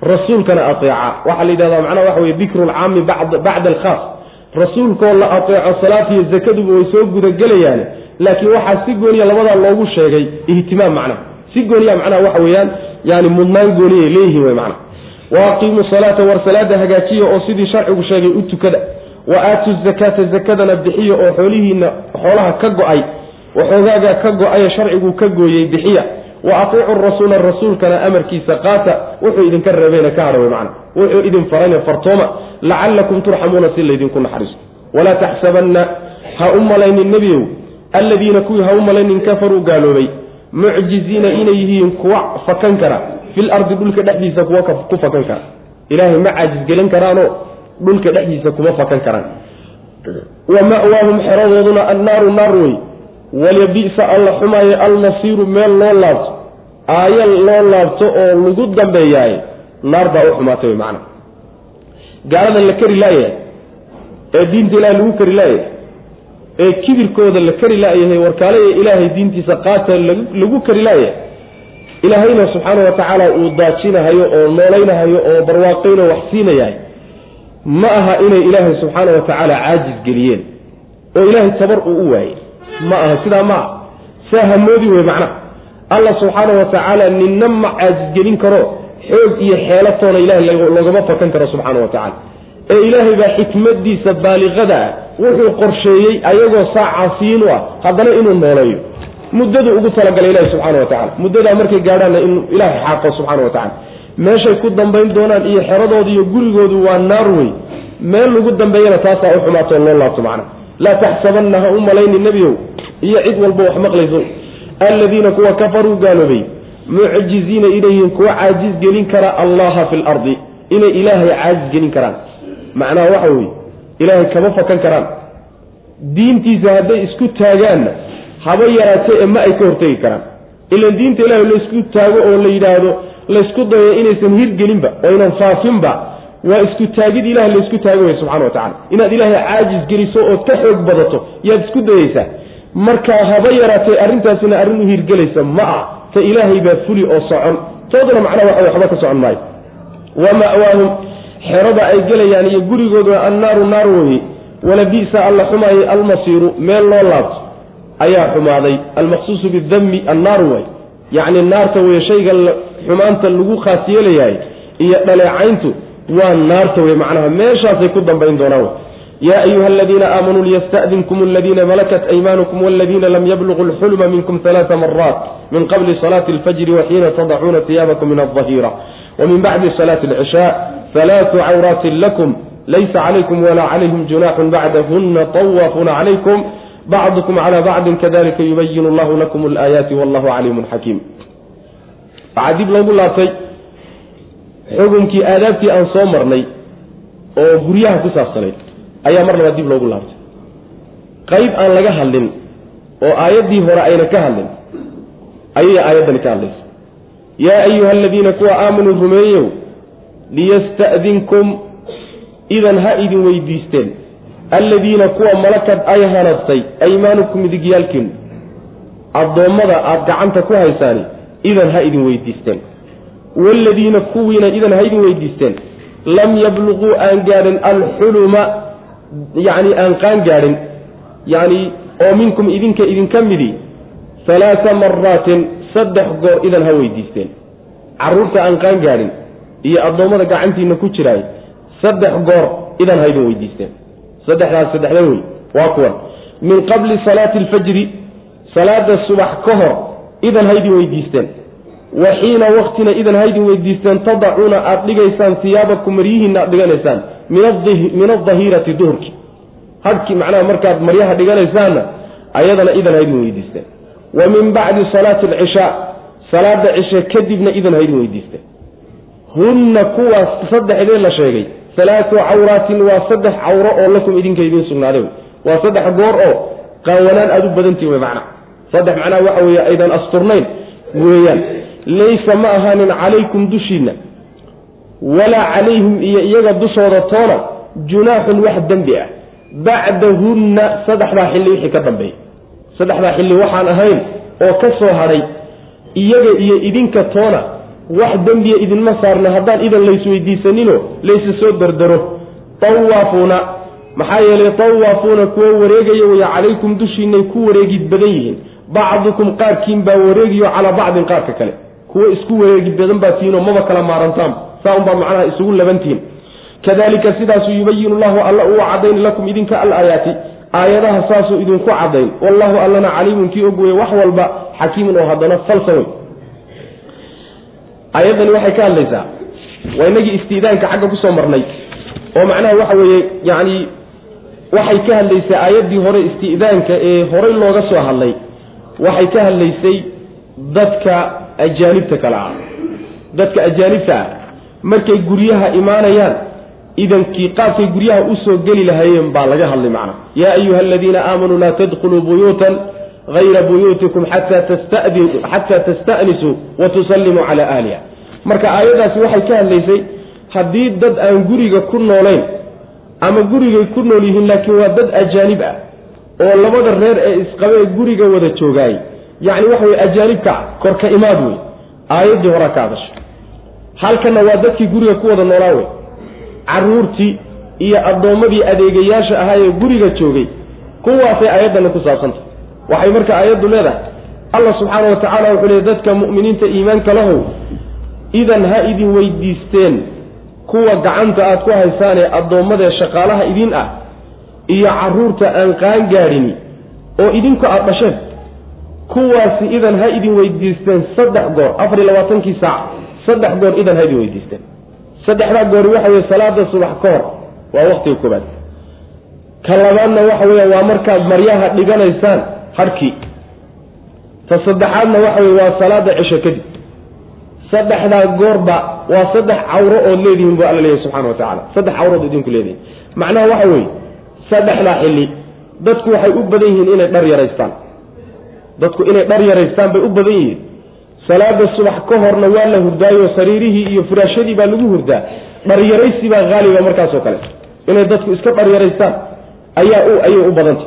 rasuulkana ateeca. Waxaa la yidhahdaa macnaha waxa weye dikru lcaami bacda alkhaas. Rasuulkoo la ateeco salaadiyo zakaduba way soo gudagelayaane laakiin waxaa si gooniya labadaa loogu sheegay ihtimaam macnaha. Si gooniya macnaha waxa weeyaan yani mudnaan gooniyay leeyihiin wey macnaha. Wa aqiimu salaata war salaada hagaajiya oo sidii sharcigu sheegay u tukada. Wa aatu zakaata zakadana bixiya oo xoolihiina xoolaha ka go'ay waxoogaaga ka go'aye sharcigu ka gooyey bixiya wa atiicu rasuula rasuulkana amarkiisa qaata wuxuu idinka reebayna ka hadha macna wuxuu idin farayna fartooma lacalakum turxamuuna si laydinku naxariisto. Walaa taxsabanna ha u malaynin nebiyow alladiina kuwii ha u malaynin kafaruu gaaloobay mucjiziina inay yihiin kuwa fakan kara fil ardi dhulka dhexdiisa kuwa ku fakan kara. Ilaahay ma caajisgelin karaanoo dhulka dhexdiisa kuma fakan karaan. Wa ma'waahum xeradooduna annaaru naar wey walyabi'sa alla xumaaye almasiiru meel loo laabto aaya loo laabto oo lagu dambeeyaaye naar baa u xumaatay wey macana gaalada la kari laayahay ee diinta ilaahay lagu kari laayahay ee kibirkooda la kari laayahay warkaale ee ilaahay diintiisa qaata lagu kari laayahay ilaahayna subxaana wa tacaala uu daajinahayo oo noolaynahayo oo barwaaqayno wax siinayahay ma aha inay ilaahay subxaana wa tacaala caajis geliyeen. Oo ilaahay tabar uu u waayey ma aha sidaa ma aha. Saa hamoodi wey macnaha allah subxaana wa tacaala ninna ma caajisgelin karo xoog iyo xeelatoona ilahay loogama fakan karo subxaana wa tacaala ee ilaahay baa xikmadiisa baaliqada ah wuxuu qorsheeyey ayagoo saacaasiin u ah haddana inuu nooleeyo. Muddadu ugu talagalay ilahi subxaana wa tacala muddadaa markay gaadhaanna inuu ilaahay xaaqo subxana wa tacala meeshay ku dambayn doonaan iyo xeradooda iyo gurigoodu waa naar wey meel lagu dambeeyana taasaa u xumaatoo loo laabto macna. Laa taxsabanna ha u malayni nebiyow. Iyo cid walba wax maqlayso alladiina kuwa kafaruu gaaloobay mucjiziina inayyihiin kuwa caajiz gelin kara allaha fi lardi inay ilaahay caajiz gelin karaan. Macnaha waxa weeye ilaahay kama fakan karaan. Diintiisa hadday isku taagaanna haba yaraatee ee ma ay ka hortegi karaan. Ilan diinta ilaahay laysku taago oo la yidhaahdo laysku dayo inaysan hirgelinba oo ynan faafinba waa isku taagid ilaha laysku taago wey subxana wa tacala inaad ilaahay caajis geliso ood ka xoog badato yaad isku dayeysaa markaa haba yaraatee arrintaasina arrin u hirgelaysa ma ah ta ilaahay baa fuli oo socon. Tooduna macnaha waxa waxba ka socon maayo. Wa ma'waahum xerada ay gelayaan iyo gurigooduna annaaru naar weye wala bisa alla xumaayay almasiiru meel loo laabto ayaa xumaaday. Almaqsuusu bidami annaaru way yacni naarta weye shayga xumaanta lagu khaas yeelayahay iyo dhaleecayntu waa naarta wey macnaha. Meeshaasay ku dambayn doonaan ya ayuha aladiina aamanuu liyasta'dinkum aladiina malakat aymaanukum waladiina lam yabluquu lxulma minkum halaaa maraat min qabli salaati alfajri waxiina tadacuuna tiyaabakum min alظahiira wamin bacdi salaati alcishaa halaatu cawraatin lakum laysa calaykum walaa calayhim junaxun bacdahuna طawaafuuna calaykum bacdukum cala bacdin kadalika yubayin allahu lakum alaayaati wallahu caliimun xakiim waxaa dib loogu laabtay xukunkii aadaabtii aan soo marnay oo guryaha ku saabsanayd ayaa mar labaad dib loogu laabtay. Qayb aan laga hadlin oo aayaddii hore ayna ka hadlin ayay aayaddani ka hadlaysa. Yaa ayuha aladiina kuwa aamanuu rumeeyow liyasta'dinkum idan ha idin weydiisteen. Alladiina kuwa malakad ay hanadtay aymaanukum midigyaalkiinu addoommada aada gacanta ku haysaani idan ha idin weydiisteen. Waaladiina kuwiina idan ha idin weydiisteen. Lam yabluquu aan gaadhin alxuluma yacni aan qaan gaadhin yacni oo minkum idinka idinka midi halaaa maraatin saddex goor idan ha weydiisteen. Carruurta aan qaan gaadhin iyo addoommada gacantiina ku jiraay saddex goor idan ha idin weydiisteen. Saddexdaas saddexda wey waa kuwan. Min qabli salaati alfajri salaada subax ka hor idan ha idin weydiisteen wa xiina waktina idan ha idin weydiisteen tadacuuna aada dhigaysaan hiyaabakum maryihiina aad dhiganaysaan min adahirati duhurki. Hadhkii macnaha markaad maryaha dhiganaysaanna ayadana idan ha idin weydiisteen. Wa min bacdi salaati alcishaa salaada cishe kadibna idan ha idin weydiisteen. Hunna kuwaas saddexdee la sheegay. Halaatu cawraatin waa saddex cawro oo lakum idinka idiin sugnaaday. Waa saddex goor oo qaawanaan aada u badantihi wey macnaha saddex macnaha waxa weeye aydan asturnayn weeyaan laysa ma ahaanin calaykum dushiinna walaa calayhim iyo iyaga dushooda toona junaaxun wax dembi ah. Bacdahunna saddexdaa xilli wixii ka dambeeya saddexdaa xilli waxaan ahayn oo ka soo hadhay iyaga iyo idinka toona wax dembiya idinma saarna haddaan idan laysweydiisaninoo laysa soo dardaro. Tawaafuuna maxaa yeelay tawaafuuna kuwa wareegaya waya calaykum dushiinay ku wareegid badan yihiin. Bacdukum qaarkiin baa wareegiyo calaa bacdin qaarka kale kuwa isku wareegi badan baa tihiinoo maba kala maarantaan. Saa unbaa macnaha isugu labantihiin kadalika sidaasuu yubayinu llahu alla uu cadayn lakum idinka alaayaati aayadaha saasuu idinku cadayn wallahu allana caliimun kii og weye wax walba xakiimun oo haddana falsa wey aayaddani waxay ka hadlaysaa waa inagii istiidaanka xagga ku soo marnay. Oo macnaha waxa weeye yacni waxay ka hadlaysay aayaddii hore isti'daanka ee horey looga soo hadlay. Waxay ka hadlaysay dadka ajaanibta kale ah. Dadka ajaanibta ah markay guryaha imaanayaan idankii qaabkay guryaha u soo geli lahaayeen baa laga hadlay macna. Yaa ayuha aladiina aamanuu laa tadkhuluu buyuutan hayra buyuutikum xataa tasta'nisuu wa tusallimuu calaa ahliha marka aayaddaasi waxay ka hadlaysay haddii dad aan guriga ku noolayn ama gurigay ku nool yihiin laakiin waa dad ajaanib ah oo labada reer ee isqabee guriga wada joogaay yacni waxa weye ajaanibka korka imaad wey aayaddii horaa ka hadashay halkanna waa dadkii guriga ku wada noolaa wey caruurtii iyo addoommadii adeegayaasha ahaa ee guriga joogay kuwaasay aayaddani ku saabsantah waxay marka aayaddu leedahay allah subxaana wa tacaala wuxuu leey dadka mu'miniinta iimaanka lahow idan ha idin weydiisteen kuwa gacanta aad ku haysaanee addoommadee shaqaalaha idin ah iyo carruurta aan qaan gaadhini oo idinku aada dhasheen kuwaasi idan ha idin weydiisteen saddex goor afar iyo labaatankii saac saddex goor idan ha idin weydiisteen. Saddexdaa goori waxa weye salaada subax ka hor waa waqtiga koobaad ka labaadna waxa weya waa markaad maryaha dhiganaysaan harhkii ta saddexaadna waxa weye waa salaada cisho kadib. Saddexdaa goorba waa saddex cawro ood leedihiin buu alla leeyahy subxana wa tacala saddex cawrood idinku leedihin macnaha waxa weeye saddexdaa xilli dadku waxay u badan yihiin inay dhar yaraystaan dadku inay dhar yaraystaan bay u badan yihiin. Salaada subax ka horna waa la hurdaayo sariirihii iyo furaashadii baa lagu hurdaa. Dharyaraysi baa haaliba markaasoo kale. Inay dadku iska dharyaraystaan ayaa ayay u badantay.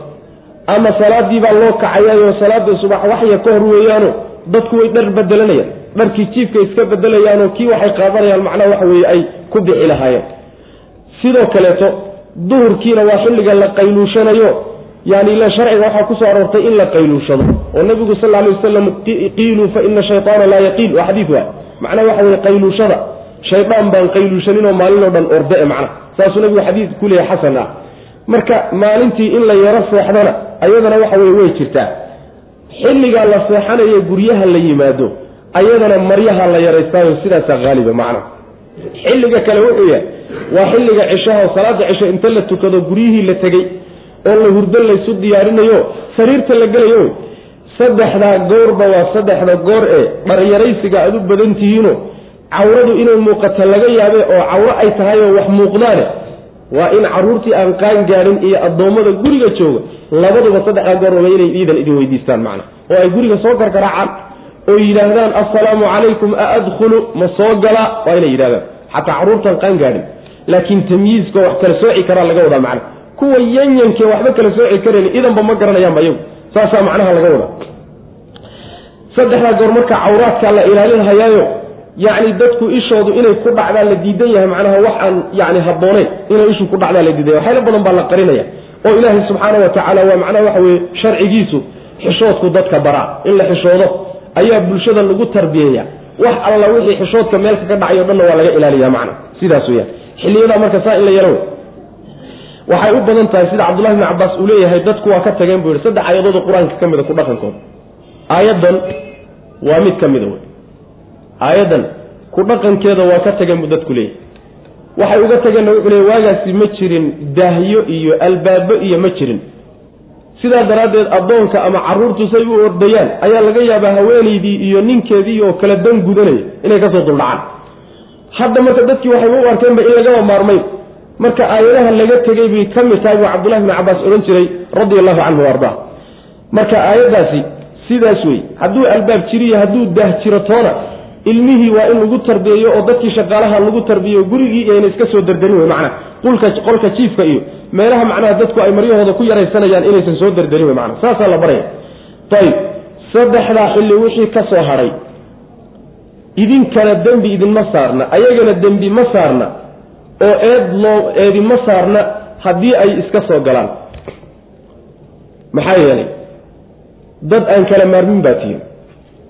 Ama salaadii baa loo kacayayo salaada subax waxya ka hor weeyaano dadku way dhar bedelanayaan. Dharkii jiifka iska bedelayaanoo kii waxay qaadanayaan macnaha waxa weeye ay ku bixi lahaayeen. Sidoo kaleeto duhurkiina waa xilliga la qayluushanayo yani ila sharciga waxaa ku soo aroortay in la qayluushado. Oo nabigu sal alay wasalam qiiluu fa ina shaytaana laa yaqiil. Waa xadiid waay. Macnaha waxa weye qayluushada. Shaydaan baan qayluushaninoo maalinoo dhan orde macnaha saasuu nabigu xadiid ku leeyahay xasan ah. Marka maalintii in la yaro seexdana ayadana waxa weye way jirtaa. Xilligaa la seexanayo guryaha la yimaado ayadana maryaha la yaraystaayo sidaasaa haaliba macnaha xilliga kale wuxuu yahay waa xilliga cishaha salaada cisho inta la tukado guryihii la tegey oo la hurdo laysu diyaarinayo sariirta la gelayo saddexdaa goorba waa saddexda goor ee dharyaraysiga aad u badan tihiino. Cawradu inay muuqato laga yaabe oo cawro ay tahay oo wax muuqdaane waa in caruurtii aan qaan gaadhin iyo addoommada guriga jooga labaduba saddexdaa goor waba inay iidan idin weydiistaan macna. Oo ay guriga soo karkaraacaan oo yidhaahdaan assalaamu calaykum a adkhulu? Ma soo galaa waa inay yidhahdaan xataa caruurtaan qaan gaadhin laakiin tamyiizka wax kala sooci karaa laga wadaa macna kuwa yanyanke waxba kala sooci karayn idanba ma garanayaanba iyagu. Saasaa macnaha laga wadaa. Saddexdaa goor marka cawraadkaa la ilaalinhayaayo yacni dadku ishoodu inay ku dhacdaan la diidan yahay macnaha wax aan yani habbooneyn inay ishu ku dhacdaan la diidan yahay. Badan baa la qarinaya. Oo ilaahay subxaana wa tacaala waa macnaha waxa weye sharcigiisu xishoodku dadka baraa. In la xishoodo ayaa bulshada lagu tarbiyeeya wax alla wixii xishoodka meelka ka dhacayo dhanna waa laga ilaaliya macna. Sidaas weyaan xilliyadaa marka saa in la yaro waxay u badan tahay sida cabdullahi bni cabaas uu leeyahay dadku waa ka tageen buu yihi saddex aayadood qur'aanka ka mida ku dhaqankooda aayaddan waa mid ka mida wey. Aayaddan ku dhaqankeeda waa ka tageen buu dadku leeyahay. Waxay uga tageenna wuxuu leey waagaasi ma jirin daahyo iyo albaabo iyo ma jirin. Sidaa daraaddeed addoonka ama carruurtu say u ordayaan ayaa laga yaabaa haweenaydii iyo ninkeedii oo kala dan gudanaya inay ka soo duldhacaan. Hadda marka dadkii waxay u arkeenba in lagaba maarmayn marka aayadaha laga tegey bay ka mid tahay buu cabdullahi bni cabaas odhan jiray radia allahu canhu wa ardaa marka aayaddaasi sidaas wey hadduu albaab jiriyo hadduu daah jiro toona ilmihii waa in lagu tarbiyeeyo oo dadkii shaqaalaha lagu tarbiyeyo gurigii ayna iska soo dardarin wey macnaa. Qulka qolka jiifka iyo meelaha macnaha dadku ay maryahooda ku yaraysanayaan inaysan soo dardarin wey macnaa. Saasaa la baraya. Ayib saddexdaa xilli wixii ka soo hadhay idinkana dembi idinma saarna ayagana dembi ma saarna oo eed loo eedima saarna haddii ay iska soo galaan. Maxaa yeelay dad aan kala maarmin baa tihin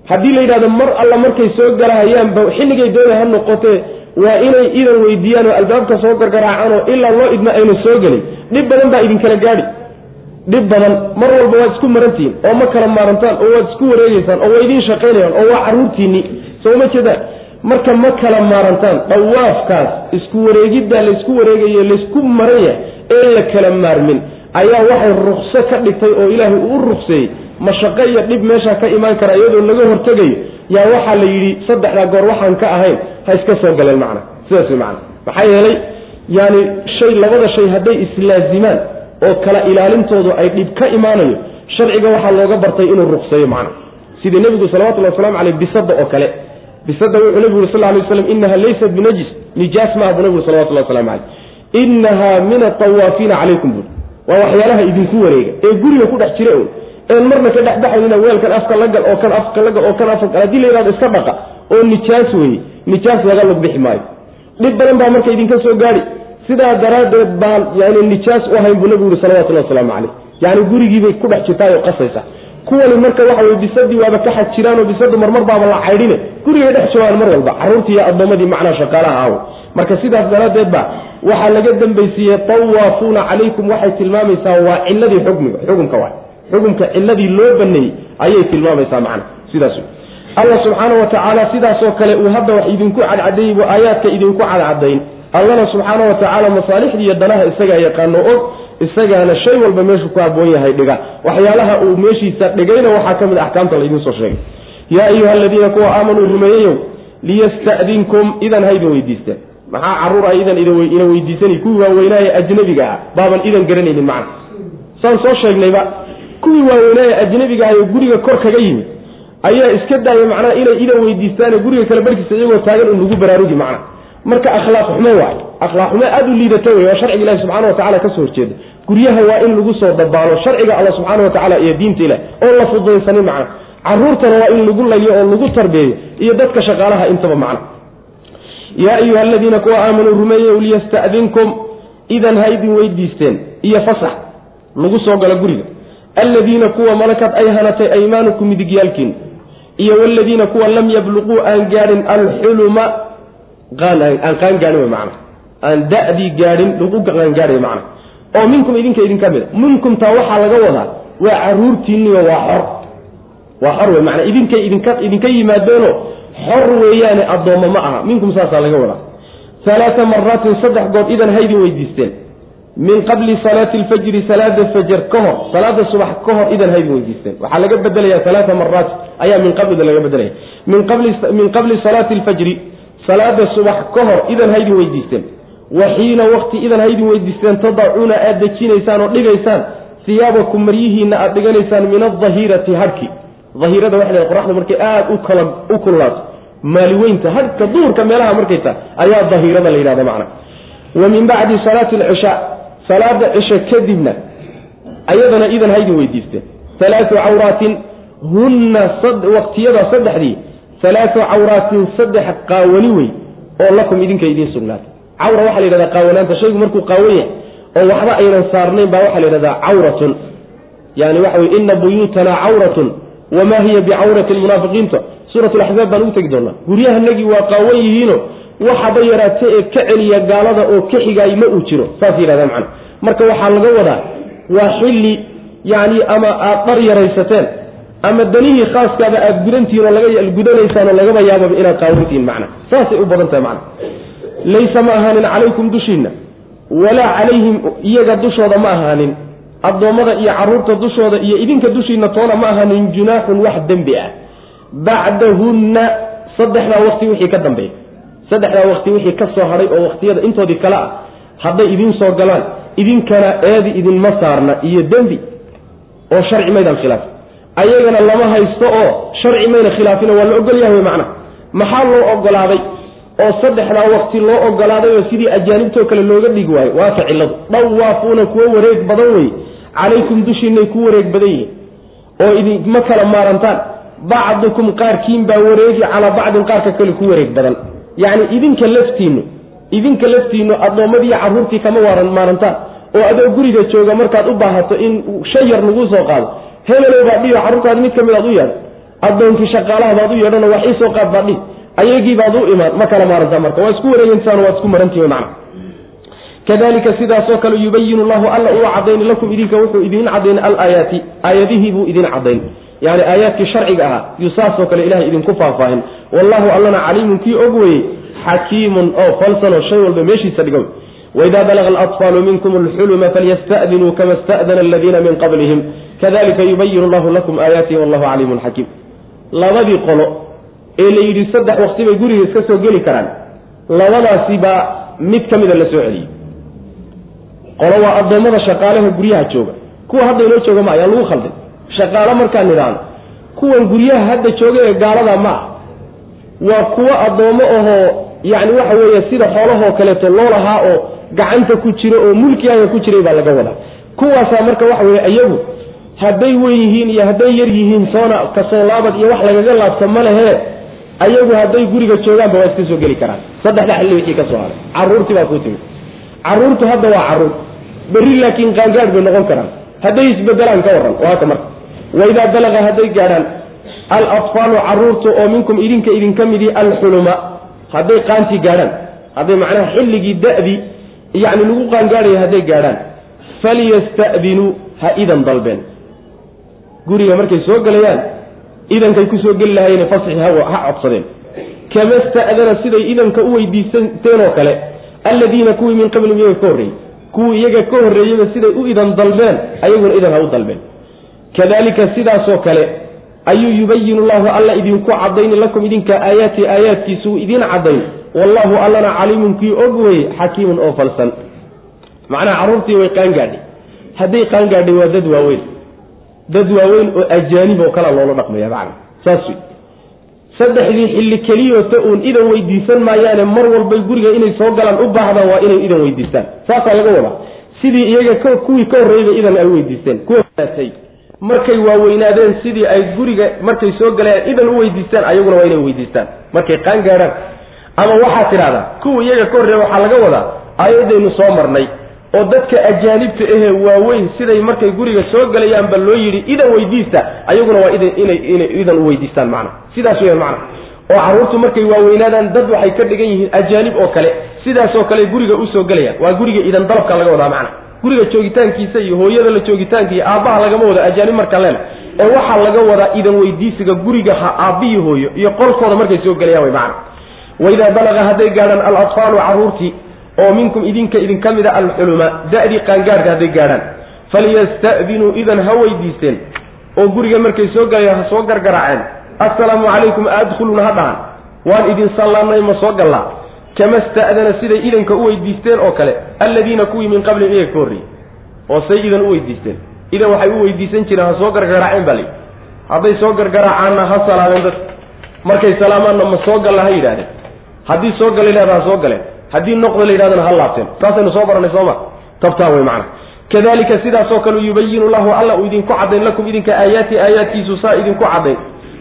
haddii la yidhahdo mar alla markay soo galahayaanba xilligay doona ha noqotee waa inay idan weydiiyaan oo albaabka soo gargaraacaan oo ilaa loo idma aynu soo gelin. Dhib badan baa idinkala gaadhi. Dhib badan mar walba waad isku marantihiin oo ma kala maarantaan oo waad isku wareegeysaan oo waa idiin shaqaynayaan oo waa carruurtiinni soo ma jeedaan marka ma kala maarantaan dhawaafkaas isku wareegiddaa laysku wareegayo laysku maranya ee la kala maarmin ayaa waxay rukso ka dhigtay oo ilaahay uu rukseeyey mashaqo iyo dhib meeshaa ka imaan kara iyadoo laga hortegayo yaa waxaa la yidhi saddexdaa goor waxaan ka ahayn ha iska soo galeen macna. Sidaas wey macna. Maxaa yeelay yaani shay labada shay hadday islaazimaan oo kala ilaalintoodu ay dhib ka imaanayo sharciga waxaa looga bartay inuu rukseeyo macna. Sidii nebigu salawatullhi waslamu caleyh bisada oo kale bisada wuxuu nebigu yuri sal ly waslam inaha laysat binajis. Nijaas maaha buu nebigu salawatullah waslamu caleyh inaha min atawaafiina calaykum buuri waa waxyaalaha idinku wareega ee guriga ku dhex jira un een marna ka dhexbaxaynina weelkan afka la gal oo kan afka la gal oo kan afka haddii la yidhahdo iska dhaqa oo nijaas weeye nijaas laga lug bixi maayo. Dhib badan baa marka idinka soo gaadhi sidaa daraaddeed baan yani nijaas u ahayn buu nebigu yuri salawatullahi wasalaamu caleyh yacni gurigiibay ku dhex jirtaayoo qasaysa kuwani marka waxa weye bisadii waaba ka xaj jiraanoo bisadu marmar la caydhine gurigay dhex joogaan mar walba carruurtii iyo addoommadii macnaha shaqaalaha aw marka sidaas daraaddeed ba waxaa laga dambaysiiyey tawaafuuna calaykum waxay tilmaamaysaa waa ciladii xukmiga xukumka waay xukumka ciladii loo baneeyey ayay tilmaamaysaa macna sidaas allah subxaana wa tacaala sidaasoo kale uu hadda wax idinku cadcadeeyey buu aayaadka idinku cadcadayn allana subxaana wa tacaala masaalixdii iyo danaha isagaa yaqaano og isagaana shay walba meeshuu ku haboon yahay dhiga. Waxyaalaha uu meeshiisa dhigayna waxaa ka mid axkaamta laydin soo sheegay. Yaa ayuha aladiina kuwa aamanuu rumeeyeyow liyasta'dinkum idan ha weydiisteen maxaa carruur ah idan ina weydiisanay kuwii waaweynaaye ajnabiga ah. Baaban idan garanaynin macna. Saan soo sheegnayba kuwii waaweynaaye ajnabiga ah oo guriga kor kaga yimid ayaa iska daaya macnaha inay idan weydiistaane guriga kale barkiisa iyagoo taagan un lagu baraarugi macna. Marka akhlaaq xume waay akhlaaq xume aada u liidata wey waa sharciga ilahi subxana watacala ka soo horjeeda. Guryaha waa in lagu soo dabaalo sharciga alla subxaana watacala iyo diinta ilah oo la fudaysanin macna. Caruurtana waa in lagu layliyo oo lagu tarbeeyo iyo dadka shaqaalaha intaba macna. Yaa ayuha aladiina kuwa aamanuu rumeeye liyasta'dinkum idan ha idin weydiisteen iyo fasax lagu soo galo guriga. Alladiina kuwa malakad ay hanatay aymaanukum midigyaalkiin. Iyo waladiina kuwa lam yabluquu aan gaadhin alxuluma aan qaan gaadhin w mana aan da'dii gaadhin lagu qaangaadhay macna. Oo minkum idinka idinka mida minkumtaa waxaa laga wadaa waa caruurtiinniyo waa xor. Waa xor wey mana idinkay idinka idinka yimaadeeno xor weeyaane addoommo ma aha. Minkum saasaa laga wadaa. Alaaa maraatin saddex good idan haydin weydiisteen. Min qabli salaati lfajri salaada fajar ka hor salaada subax ka hor idan haydin weydiisteen. Waxaa laga bedelaya alaaa maraat ayaa min qablida laga bedelaya. Min qabli salaati lfajri salaada subax ka hor idan haydin weydiisteen wa xiina waqti idan haydin weydiisteen tadacuuna aad dejinaysaan oo dhigaysaan hiyaabakum maryihiina aad dhiganaysaan min adahirati harki. Ahirada waxa la qoraxda markay aada u kululaato. Maaliweynta hadka duurka meelaha markay tahay ayaa dahirada la yidhahda macna. Wa min bacdi salaati alcishaa salaada cisho kadibna ayadana idan haydin weydiisteen alaatu cawraatin hunna waqtiyada saddexdii alaatu cawraatin saddex qaawani wey oo lakum idinka idiin sugnaatay cawra waxaa la yidhahdaa qaawanaanta. Shaygu markuu qaawan yahay oo waxba aynan saarnayn baa waxaa la yidhahdaa cawratun. Yani waxa wey ina buyuutana cawratun wamaa hiya bicawrati lmunaafiqiinta suurat laxzaab baan ugu tegi doonaa guryahanagii waa qaawan yihiino waxaba yaraate ee ka celiya gaalada oo ka xigaay ma uu jiro. Saas yidhahdaa macana marka waxaa laga wadaa waa xilli yani ama aad dhar yaraysateen ama danihii khaaskaaba aad gudantihiin oo laga gudanaysaan oo lagaba yaababa inaad qaawantihiin macna. Saasay u badan tahay macna laysa ma ahaanin calaykum dushiinna walaa calayhim iyaga dushooda ma ahaanin. Addoommada iyo carruurta dushooda iyo idinka dushiinna toona ma ahaanin junaaxun wax dembi ah. Bacdahunna saddexdaa waqti wixii ka dambeeya. Saddexdaa waqti wixii ka soo hadhay oo waqtiyada intoodii kale ah hadday idiin soo galaan idinkana eedi idinma saarna iyo dembi oo sharci maydaan khilaafin. Ayagana lama haysto oo sharci mayna khilaafina waa la ogol yahay macna. Maxaa loo ogolaaday oo saddexdaa waqti loo ogolaaday oo sidii ajaanibtoo kale looga dhigi waayo waata cilladu dhawaafuuna kuwo wareeg badan wey calaykum dushiinay ku wareeg badan yihiin. Oo idinma kala maarantaan. Bacdukum qaarkiin baa wareegi calaa bacdin qaarka kale ku wareeg badan. Yacni idinka laftiinnu idinka laftiinnu addoommadiiyo carruurtii kama waaran maarantaan. Oo adoo guriga jooga markaad u baahato in shay yar laguu soo qaado. Hebelow baa dhihi carruurtaadi mid ka mid aad u yeedhan addoonkii shaqaalaha u yeedhano wax ii soo qaad baa dhihi ayagii baad u imaan ma kala maarantaa marka waa isku wareegantaan waa isku marantihi macna. Kadalika sidaasoo kale yubayinu llahu alla uu cadayni lakum idinka wuxuu idiin cadayn alaayaati aayadihii buu idiin cadayn yani aayaadkii sharciga ahaa yuu saasoo kale ilahay idinku faahfaahin. Wallahu allana caliimun kii og weye xakiimun oo falsanoo shay walba meeshiisa dhigo wida balaga alatfaalu minkum alxuluma falyasta'dinuu kama sta'dana aladiina min qablihim. Kadalika yubayinu llahu lakum aayaatihi wallahu caliimun xakiim. Labadii qolo ee la yidhi saddex waqti bay guriga iska soo geli karaan. Labadaasi baa mid ka mida la soo celiyey. Qolo waa addoommada shaqaalaha guryaha jooga. Kuwa hadda inoo jooga ma ayaan lagu khaldin shaqaalo markaan nidhaahno kuwan guryaha hadda jooga ee gaalada ma waa kuwo addoommo ahoo yacni waxa weeye sida xoolahoo kaleeto loo lahaa oo gacanta ku jiro oo mulkigaaga ku jiray baa laga wadaa. Kuwaasaa marka waxa weeye iyagu hadday weyn yihiin iyo hadday yar yihiin soona ka soo laabad iyo wax lagaga laabto ma lehee ayagu hadday guriga joogaanba waa iska soo geli karaan. Saddexda xilli wixii ka soo haray. Carruurtii baa kuu timid. Carruurtu hadda waa carruur berri laakiin qaangaadh bay noqon karaan. Hadday isbedelaan ka warran waa ka marka waidaa balaga hadday gaadhaan alatfaalu carruurta oo minkum idinka idinka midi alxuluma. Hadday qaantii gaadhaan hadday macnaha xilligii da-dii yacni lagu qaangaadhaya hadday gaadhaan falyasta'dinuu ha idan dalbeen. Guriga markay soo gelayaan idankay ku soo geli lahaayeen fasxi ha codsadeen. Kama sta'dana siday idanka u weydiisateen oo kale alladiina kuwii min qablihim iyaga ka horreeyey kuwii iyaga ka horreeyeyba siday u idan dalbeen ayaguna idan ha u dalbeen kadalika sidaasoo kale ayuu yubayinu llahu alla idinku cadayni lakum idinka aayaati aayaadkiisu uu idiin cadayn wallahu allana caliimun kii og weye xakiimun oo falsan. Macnaha carruurtii way qaangaadhay. Hadday qaangaadhay waa dad waaweyn dad waaweyn oo ajaanib oo kala loola dhaqmaya macna saas wey saddexdii xilli keliyoota uun idan weydiisan maayaane mar walbay guriga inay soo galaan u baahdaan waa inay idan weydiistaan. Saasaa laga wadaa. Sidii iyaga kuwii ka horreeyba idan ay weydiisteen kuwatay markay waaweynaadeen sidii ay guriga markay soo galayaan idan u weydiistaan ayaguna waa inay weydiistaan. Markay qaan gaadhaan ama waxaad tidhahdaa kuwa iyaga ka horreeya waxaa laga wadaa aayadaynu soo marnay oo dadka ajaanibta ahee waaweyn siday markay guriga soo galayaanba loo yidhi idan weydiista. Ayaguna waa idan u weydiistaan macna. Sidaas weya macna. Oo carruurtu markay waaweynaadaan dad waxay ka dhigan yihiin ajaanib oo kale. Sidaasoo kale guriga u soo gelayaan. Waa guriga idan dalabka laga wadaa macna. Guriga joogitaankiisa iyo hooyada la joogitaanka iyo aabbaha lagama wado ajaanib marka leela. Ee waxaa laga wadaa idan weydiisiga guriga ha aabbiyi hooyo iyo qolkooda markay soo gelayaan way macna. Waidaa balaga hadday gaadhaan alatfaalu carruurtii oo minkum idinka idinka mida alxuluma da-dii qaangaarka hadday gaadhaan. Falyasta'dinuu idan ha weydiisteen oo guriga markay soo galayaan ha soo gargaraaceen. Assalaamu calaykum adkhuluuna ha dhahan waan idin sallaamnay ma soo gallaa. Kama sta'dana siday idanka u weydiisteen oo kale alladiina kuwii min qablihim iyaga ka horreeyey oo say idan u weydiisteen. Idan waxay u weydiisan jireen ha soo gargaraaceen baa layi hadday soo gargaraacaanna ha salaameen dadka markay salaamaanna ma soo galla ha yidhahdeen haddii soo gala yidhahda ha soo galeen haddii noqda la yidhahdana ha laabteen saasaynu soo baranay sooma tabtaa wey macana kadalika sidaasoo kale yubayinu lahu alla uu idinku caddayn lakum idinka aayaati aayaadkiisu saa idinku caddayn.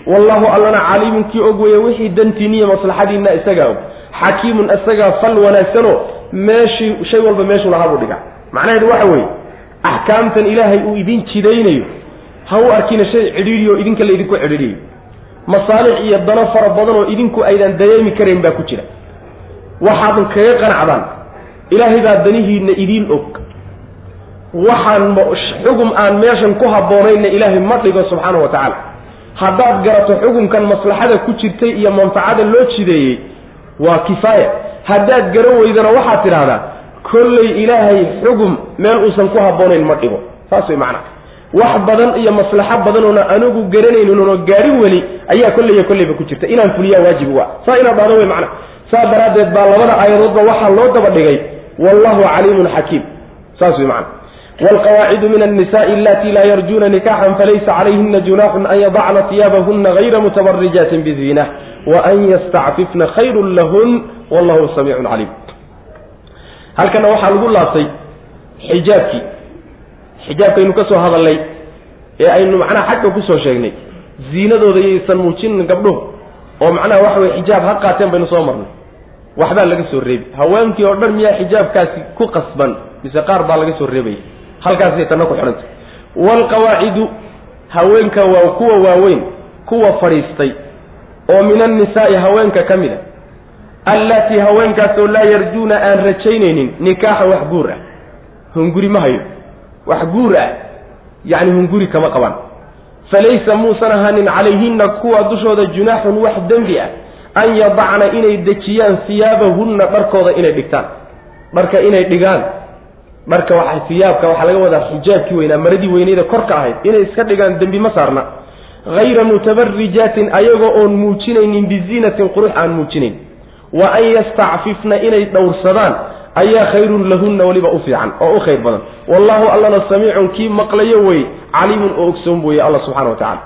Wallahu allana caliimun kii og weeye wixii dantiiniya maslaxadiinna isagaa og. Xakiimun isagaa fal wanaagsanoo meeshii shay walba meeshuu lahaa buu dhigaa. Macnaheedu waxa weeye axkaamtan ilaahay uu idin jidaynayo ha u arkina shay cidhiidhiyo idinka la idinku cidhiidhiyo. Masaalix iyo dano fara badan oo idinku aydan dareemi karayn baa ku jira waxaadan kaga qanacdaan. Ilaahay baa danihiinna idiin og. Waxaan xugum aan meeshan ku habboonayna ilaahay ma dhigo subxaana wa tacaala. Haddaad garato xukumkan maslaxada ku jirtay iyo manfacada loo jideeyey waa kifaaya. Haddaad garan weydana waxaad tidhahdaa kolley ilaahay xugum meel uusan ku habboonayn ma dhigo. Saas way macnaa. Wax badan iyo maslaxo badanoona anigu garanayninoo gaadhin weli ayaa kolleyya kolleyba ku jirta. Inaan fuliyaa waajib u ah. Saa inaad dhahdo wey macna saa daraaddeed baa labada aayadoodba waxaa loo daba dhigay. Wallahu caliimun xakiim. Saas wey macna. Wlqawaacidu min annisaءi alati laa yarjuna nikaxan falaysa calayhina junaxun an yadacna tiyaabahuna gayra mutabarijaatin bizina waan yastacfifna khayrun lahun wallahu samiicun caliim. Halkana waxaa lagu laabtay xijaabkii. Xijaabkaynu ka soo hadalnay ee aynu macnaha xagga ku soo sheegnay. Ziinadooda yaysan muujinin gabdhuhu oo macnaha waxa weye xijaab ha qaateen baynu soo marnay. Waxbaa laga soo reebi haweenkii oo dhan miyaa xijaabkaasi ku qasban mise qaar baa laga soo reebaya halkaasay tanna ku xidhanta waalqawaacidu haweenka waa kuwa waaweyn kuwa fadhiistay oo min annisaa'i haweenka ka mid a allatii haweenkaasoo laa yarjuuna aan rajaynaynin nikaaxa wax guur ah. Hunguri ma hayo. Wax guur ah yacni hunguri kama qabaan falaysa muusan ahaanin calayhinna kuwa dushooda junaaxun wax dembi ah an yadacna inay dejiyaan siyaabahunna dharkooda inay dhigtaan dharka inay dhigaan dharka waxa siyaabka waxaa laga wadaa xijaabkii weynaa maradii weyneyda korka ahayd inay iska dhigaan dembi ma saarna hayra mutabarijaatin ayagoo oon muujinaynin biziinatin qurux aan muujinayn wa an yastacfifna inay dhowrsadaan ayaa khayrun lahunna weliba u fiican oo u khayr badan. Wallahu allana samiicun kii maqlayo wey caliimun oo ogsoon weeye alla subxana wa tacala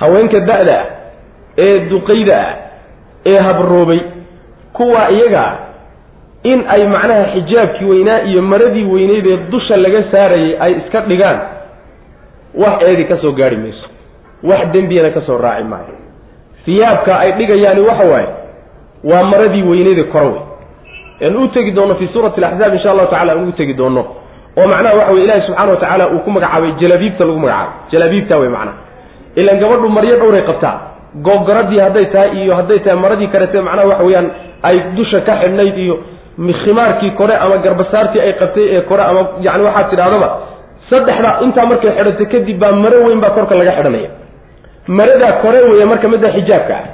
haweenka da-da ah ee duqayda ah ee habroobay kuwa iyaga in ay macnaha xijaabkii weynaa iyo maradii weyneyd ee dusha laga saarayay ay iska dhigaan wax eedi ka soo gaari mayso. Wax dembiyana ka soo raaci maayo. Siyaabka ay dhigayaani waxa waaye waa maradii weyneyda kora aan u tegi doonno fii suurati alaxzaab insha allahu tacala aan ugu tegi doonno oo macnaha waxa weye ilahi subxana wa tacaala uu ku magacaabay jalabiibta lagu magacaabay. Jalabiibta wey macnaha ilan gabadhu maryo dhowray qabtaa. Googoradii hadday tahay iyo hadday tahay maradii kalete macnaha waxa weeyaan ay dusha ka xidhnayd iyo khimaarkii kore ama garbasaartii ay qabtay ee kore ama yani waxaad tidhahdaba saddexda intaa markay xidhato kadib baa maro weyn baa korka laga xidhanaya. Maradaa kore weeye marka midda xijaabka ah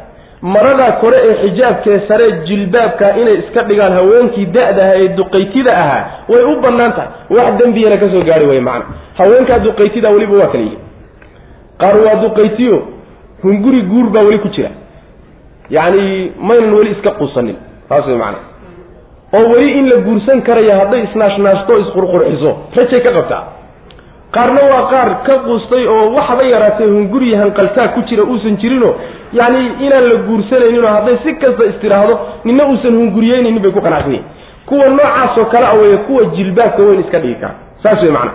maradaa kore ee xijaabkee sare jilbaabka inay iska dhigaan haweenkii da-daha ee duqaytida ahaa way u bannaan tahay. Wax dembiyana ka soo gaari waya macana haweenkaa duqaytida weliba waa kala yihi qaar waa duqaytiyo hunguri guur baa weli ku jira. Yacni maynan weli iska quusanin taas way macana oo weli in la guursan karaya hadday isnaashnaashto isqurqurxiso rajay ka qabtaa qaarna waa qaar ka quustay oo waxba yaraatee hunguri hanqaltaa ku jira uusan jirinoo yacni inaan la guursanayninoo hadday si kasta istiraahdo nina uusan hunguriyeynaynin bay ku qanacsan yihiin kuwa noocaasoo kale a weeye kuwa jilbaabka weyn iska dhigi kara. Saas wey macana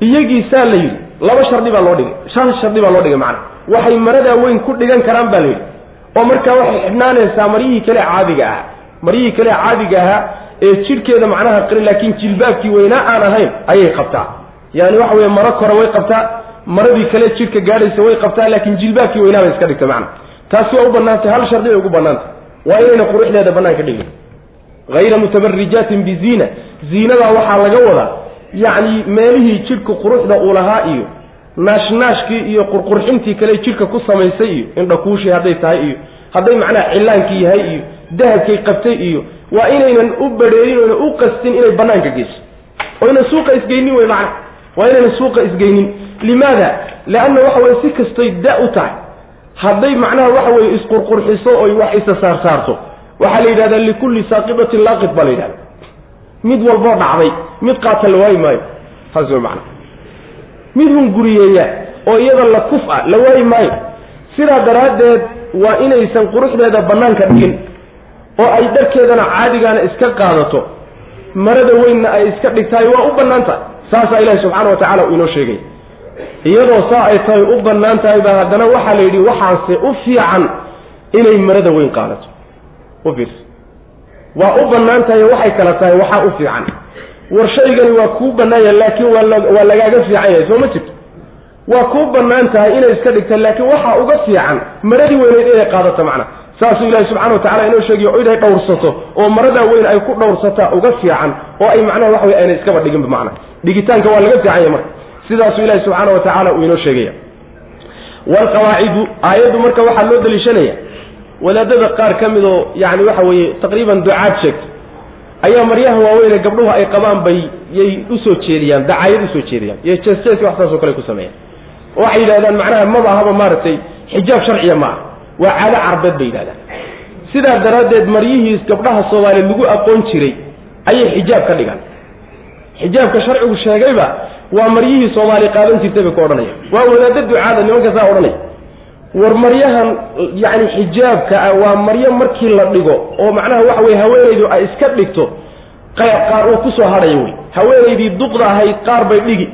iyagii saa la yidhi laba shardi baa loo dhigay shan shardi baa loo dhigay macana waxay maradaa weyn ku dhigan karaan baa la yidhi. Oo markaa waxay xidhnaanaysaa maryihii kale caadiga ahaa. Maryihii kale caadiga ahaa ee jidhkeeda macnaha qari laakiin jilbaabkii weynaa aan ahayn ayay qabtaa yani waxa weye maro kore way qabtaa maradii kale jidhka gaadhaysa way qabtaa laakiin jilbaabkii weynaa bay iska dhigta macna. Taasi waa u banaantay hal shardi bay ugu banaantay waa inayna quruxdeeda banaanka dhigin. Hayra mutabarijaatin biziina ziinadaa waxaa laga wadaa yacni meelihii jidhka quruxda uu lahaa iyo naashnaashkii iyo qurqurxintii kale jidhka ku samaysay iyo indhakuushii hadday tahay iyo hadday macnaha cilaankii yahay iyo dahabkay qabtay iyo waa inaynan u badheerin oyna u qastin inay banaanka geyso. Oyna suuqa isgeynin wey macna waa inaynan suuqa isgeynin. Limaada? Leanna waxa weye si kastoy da u tahay. Hadday macnaha waxa weye isqurqurxiso oy wax isa saarsaarto. Waxaa la yidhahdaa likulli saaqidatin laaqid baa la yidhahda mid walboo dhacday mid qaata la waayi maayo. Taas wey macna mid hunguriyeeya oo iyada la kuf ah la waayi maayo. Sidaa daraaddeed waa inaysan quruxdeeda bannaanka dhigin oo ay dharkeedana caadigaana iska qaadato. Marada weynna ay iska dhigtahay waa u bannaan tahay saasaa ilaahi subxaana wa tacala uu inoo sheegay. Iyadoo saa ay tahay u bannaan tahay baa haddana waxaa la yidhi waxaase u fiican inay marada weyn qaadato. U fiirsa waa u bannaan tahay waxay kala tahay waxaa u fiican. War shaygani waa kuu bannaanya laakiin waa waa lagaaga fiican yahay soo ma jirto? Waa kuu bannaan tahay inay iska dhigta laakiin waxaa uga fiican maradii weyneyd inay qaadato macna. Saasuu ilaahi subxana wa tacala inoo sheegiyo inay dhowrsato oo maradaa weyn ay ku dhowrsataa uga fiican oo ay macnaha waxa wey ayna iskaba dhiginba macna dhigitaanka waa laga fiican yahay marka. Sidaasuu ilaahi subxaana wa tacaala uu inoo sheegaya. Waalqawaacidu aayaddu marka waxaa loo daliishanaya. Wadaadada qaar ka mid oo yani waxa weeye taqriiban ducaad sheegto ayaa maryaha waaweyne gabdhuhu ay qabaan bay yay u soo jeediyaan dacaayad u soo jeediyaan iyo jeesjeeska wax saasoo kale ku sameeyaan. Oo waxay yidhahdaan macnaha maba ahaba maaragtay xijaab sharciya ma aha. Waa caado carbeed bay yidhahdaan sidaa daraaddeed maryihii gabdhaha soomaaliyeed lagu aqoon jiray ayay xijaab ka dhigaan xijaabka sharcigu sheegayba waa maryihii soomaali qaadan jirtay bay ku odhanaya. Waa wadaadda ducaada nimanka saa odhanaya. War maryahan yacni xijaabka ah waa maryo markii la dhigo oo macnaha waxa weye haweenaydu ay iska dhigto qaar uu ku soo hadhayo wey. Haweenaydii duqda ahayd qaar bay dhigi.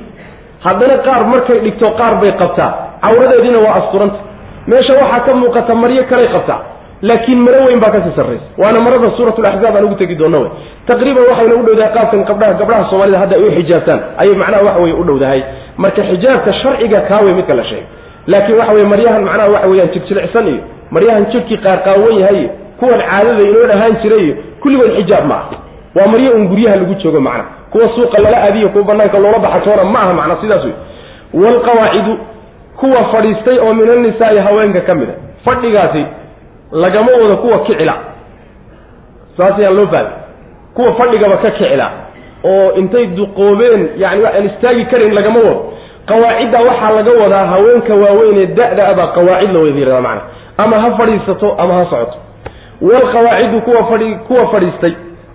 Haddana qaar markay dhigto qaar bay qabtaa. Cawradeediina waa asturanta. Meesha waxaa ka muuqata maryo kaley qabtaa laakiin maro weyn baa ka sii sarraysa waana marada suuratulaxzaab aan ugu tegi doona wey taqriiban waxayna u dhowdahay qaabkan gabdhaha gabdhaha soomaalida hadda ay u xijaabtaan. Ayay macnaha waxa weye u dhowdahay. Marka xijaabka sharciga kaawey midka la sheegay. Laakiin waxa weye maryahan macnaha waxa weeyaan jigjilicsan iyo maryahan jidhkii qaarqaawan yahay iyo kuwan caadada inoo dhahaan jiray iyo kulligood xijaab ma aha. Waa maryo un guryaha lagu joogo macna. Kuwa suuqa lala aadiyo kuwa banaanka loola baxatoona ma aha macna sidaas wey waalqawaacidu kuwa fadhiistay oo min annisaai haweenka ka mid a. Fadhigaasi lagama wado kuwa kicila. Saas ayaan loo fahmay kuwa fadhigaba ka kicila. Oo intay duqoobeen yani aan istaagi karin lagama wado. Qawaacidda waxaa laga wadaa haweenka waaweynee da-da abaa qawaacid la wada yirahdaa ama ha fadhiisato ama ha socoto. Waalqawaacidu kuwa fadhi kuwa fadhiistay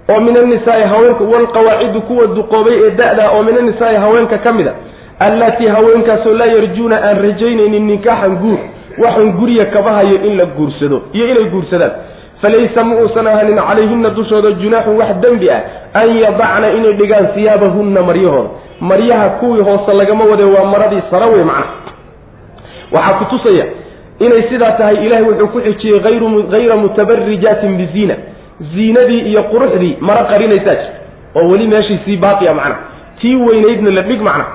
oo min annisaai haweenka waalqawaacidu kuwa duqoobay ee da-da oo min annisaai haweenka ka mid a allatii haweenkaasoo laa yarjuuna aan rajaynaynin ninkaaxan guur waxaan gurya kaba hayo in la guursado iyo inay guursadaan. Falaysa ma uusan ahanin calayhinna dushooda junaaxun wax dembi ah an yadacna inay dhigaan siyaabahunna maryahooda. Maryaha kuwii hoose lagama wade waa maradii sara wey macna. Waxaa ku tusaya inay sidaa tahay ilahay wuxuu ku xijiyey hayra mutabarijaatin biziina ziinadii iyo quruxdii mara qarinaysaa jirta oo weli meeshii sii baaqia macna. Tii weynaydna la dhig macna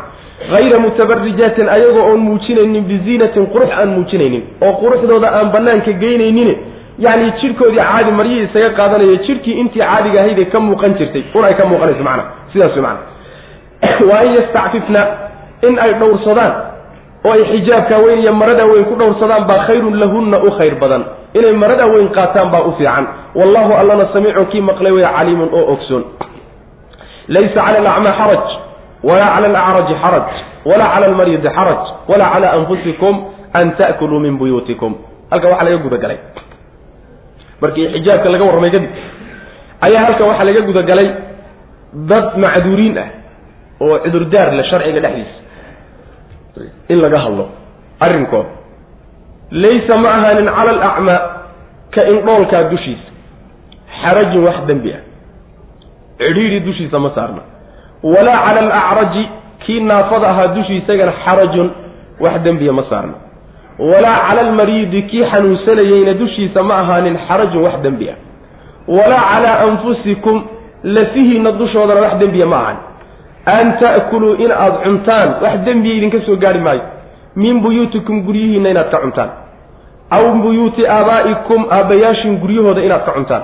hayra mutabarijaatin ayagoo oon muujinaynin biziinatin qurux aan muujinaynin oo quruxdooda aan banaanka geynaynin yacni jidhkoodii caadi maryihii isaga qaadanaya jidhkii intii caadiga ahaydee ka muuqan jirtay un ay ka muuqanayso macna sidaas wey macna wa an yastacfifna in ay dhowrsadaan oo ay xijaabkaa weyn iyo maradaa weyn ku dhowrsadaan baa khayrun lahunna u khayr badan inay maradaa weyn qaataan baa u fiican wallahu allana samiicun kii maqlay wey caliimun oo ogsoon laysa cala alacmaa xaraj walaa cala alacraji xaraj walaa cala almaryidi xaraj walaa cala anfusikum an ta'kuluu min buyuutikum halkan waxaa laga gudagalay markii xijaabka laga warramay kadib ayaa halkan waxaa laga gudagalay dad macduuriin ah oo cudurdaar leh sharciga dhexdiisa. In laga hadlo arrinkooda. Laysa ma ahaanin cala alacmaa ka indhoolkaa dushiisa. Xarajin wax dembi ah. Cidhiidhi dushiisa ma saarna walaa cala alacraji kii naafada ahaa dushiisagana xarajun wax dembiya ma saarna walaa cala almariidi kii xanuunsanayeyna dushiisa ma ahaanin xarajun wax dembi ah walaa calaa anfusikum lafihiinna dushoodana wax dembiya ma ahan an ta'kuluu in aada cuntaan wax dembiya idinka soo gaari maayo. Min buyuutikum guryihiinna inaad ka cuntaan. Aw buyuuti aabaa'ikum aabbayaashin guryahooda inaad ka cuntaan.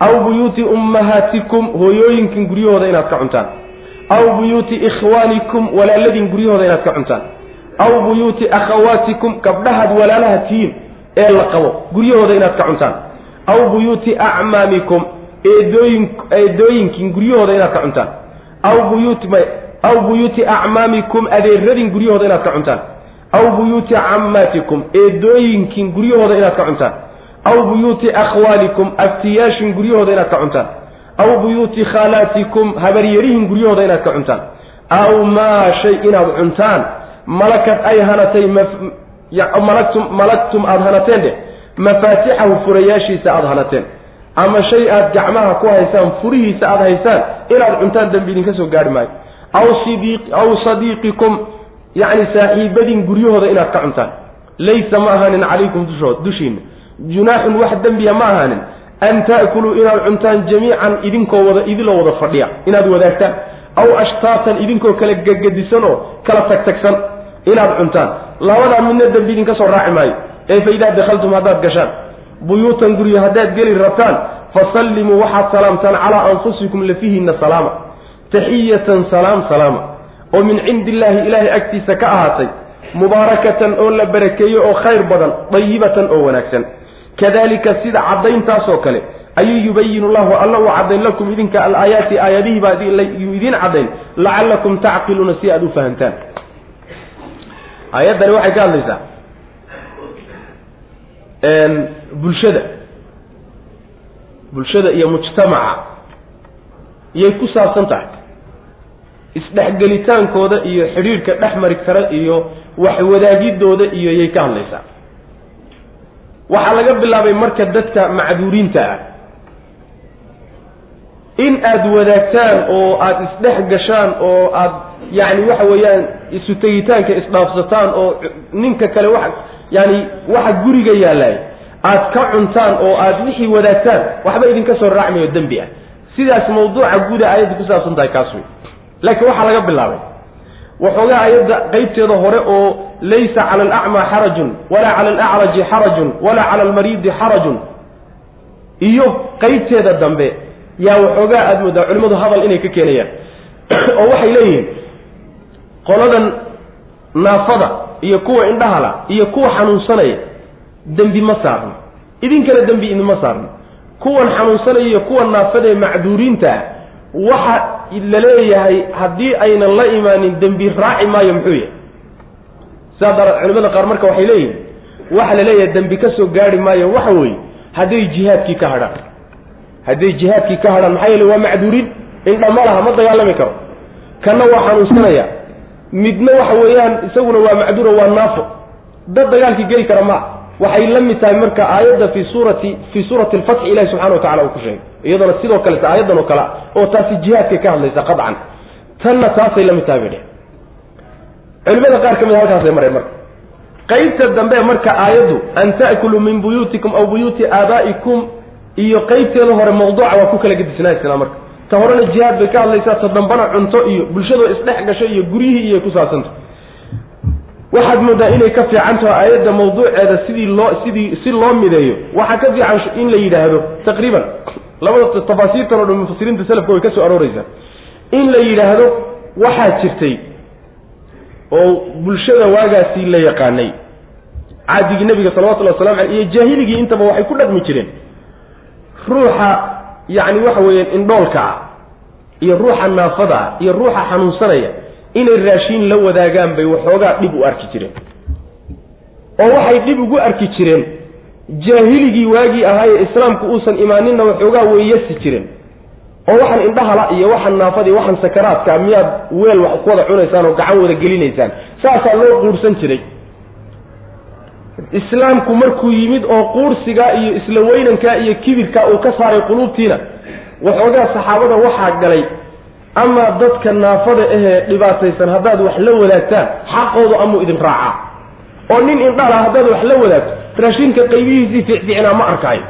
Aw buyuuti ummahaatikum hooyooyinkin guryahooda inaad ka cuntaan aw buyuuti ikhwaanikum walaaladin guryahooda inaad ka cuntaan aw buyuuti akhawaatikum gabdhahaad walaalaha tihiin ee la qabo guryahooda inaad ka cuntaan aw buyuuti acmaamikum eedooyin eedooyinkin guryahooda inaad ka cuntaan aw buyuuti aw buyuuti acmaamikum adeeradin guryahooda inaad ka cuntaan aw buyuuti cammaatikum eedooyinkin guryahooda inaad ka cuntaan aw buyuuti akhwaalikum aftiyaashin guryahooda inaad ka cuntaan aw buyuuti khaalaatikum habaryarihin guryahooda inaad ka cuntaan. Aw maa shay inaad cuntaan. Malakad ay hanatay malagtum malagtum aada hanateen dheh mafaatixahu furayaashiisa aada hanateen. Ama shay aad gacmaha ku haysaan furihiisa aada haysaan inaad cuntaan dambi idinka soo gaari maayo. Aw sidii aw sadiiqikum yacni saaxiibadin guryahooda inaad ka cuntaan. Laysa ma ahaanin calaykum dushood dushiina junaaxun wax dembiya ma ahaanin an ta'kuluu inaad cuntaan jamiican idinkoo wada idiloo wada fadhiya inaad wadaagtaan aw ashtaatan idinkoo kala gegedisan oo kala tagtagsan inaad cuntaan labadaa midna dembi idinka soo raaci maayo ee fa idaa dakhaltum haddaad gashaan buyuutan guryo haddaad geli rabtaan fasallimuu waxaad salaamtaan calaa anfusikum lafihiinna salaama taxiyatan salaam salaama oo min cindi illaahi ilaahay agtiisa ka ahaatay mubaarakatan oo la barakeeyo oo khayr badan dayibatan oo wanaagsan kadalika sida caddayntaasoo kale ayuu yubayinu llahu alla uu caddayn lakum idinka alaayaati aayadihii baa yuu idiin caddayn. Lacallakum tacqiluuna si aada u fahamtaan aayaddani waxay ka hadlaysaa bulshada bulshada iyo mujtamaca iyay ku saabsan tahay. Isdhexgelitaankooda iyo xidhiidhka dhex mari kara iyo waxwadaagidooda iyo yay ka hadlaysaa waxaa laga bilaabay marka dadka macduuriinta ah. In aada wadaagtaan oo aada isdhex gashaan oo aada yacni waxa weeyaan isu tegitaanka isdhaafsataan oo ninka kale wax yani waxa guriga yaallay. Aada ka cuntaan oo aada wixii wadaagtaan waxba idinka soo raacmayo dembi ah. Sidaas mawduuca guuda aayadda ku saabsan tahay kaas wey laakiin waxaa laga bilaabay waxoogaa ayadda qeybteeda hore oo laysa cala alacmaa xarajun walaa cala alacraji xarajun walaa cala almariidi xarajun iyo qeybteeda dambe yaa waxoogaa aada moodaa culimmadu hadal inay ka keenayaan oo waxay leeyihiin qoladan naafada iyo kuwa indhahala iyo kuwa xanuunsanaya dembi ma saarno idinkana dembi idinma saarno kuwan xanuunsanaya iyo kuwa naafadaee macduuriinta ah waxa la leeyahay haddii aynan la imaanin dembi raaci maayo muxuu yahay. Sidaa daraad culimada qaar marka waxay leeyihiin waxa la leeyahay dembi ka soo gaari maayo waxa weeye hadday jihaadkii ka hadhaan. Hadday jihaadkii ka hadhaan maxaa yeele waa macduuriin. Indha ma laha ma dagaalami karo. Kanna waa xanuunsanaya midna waxa weeyaan isaguna waa macduuro waa naafo. Dad dagaalkii geli kara maa waxay la mid tahay marka aayadda fi suurati fii suurati alfatxi ilahi subxana wa tacala uu ku sheegay. Iyadoona sidoo kaleta aayaddan oo kale a oo taasi jihaadkay ka hadlaysa qadcan. Tanna taasay la mid tahay bay dheh culimada qaar ka mid halkaasay mareen marka. Qeybta dambe marka aayaddu an ta'kuluu min buyuutikum aw buyuuti aabaa'ikum iyo qeybteeda hore mawduuca waa ku kala gedisnaysnaa marka. Ta horena jihaad bay ka hadlaysaa ta dambana cunto iyo bulshadoo isdhex gasho iyo guryihii iyo ku saabsanta waxaad moodaa inay ka fiican taho aayadda mawduuceeda sidii loo sidii si loo mideeyo. Waxaa ka fiican in la yidhaahdo taqriiban. Labada tafaasiirtan o dhan mufasiriinta selafka way ka soo arooreysaa in la yidhaahdo waxaa jirtay oo bulshada waagaasii la yaqaanay. Caadigii nebiga salawatullahi waslamu aleyh iyo jaahiligii intaba waxay ku dhaqmi jireen. Ruuxa yacni waxa weeyaan indhoolka ah iyo ruuxa naafada ah iyo ruuxa xanuunsanaya inay raashiin la wadaagaan bay waxoogaa dhib u arki jireen. oo waxay dhib ugu arki jireen. jaahiligii waagii ahaayee islaamku uusan imaaninna waxoogaa weeyasi jireen. oo waxaan indhahala iyo waxaan naafada iyo waxaan sakaraadka miyaad weel wax ku wada cunaysaan oo gacan wada gelinaysaan. saasaa loo quursan jiray. islaamku markuu yimid oo quursigaa iyo isla weynankaa iyo kibirkaa uu ka saaray quluubtiina waxoogaa saxaabada waxaa galay amaa dadka naafada ahee dhibaataysan haddaad wax la wadaagtaan xaqoodu amuu idin raacaa oo nin indhala haddaad wax la wadaagto raashinka qaybihiisii fiicfiicnaa ma arkaayo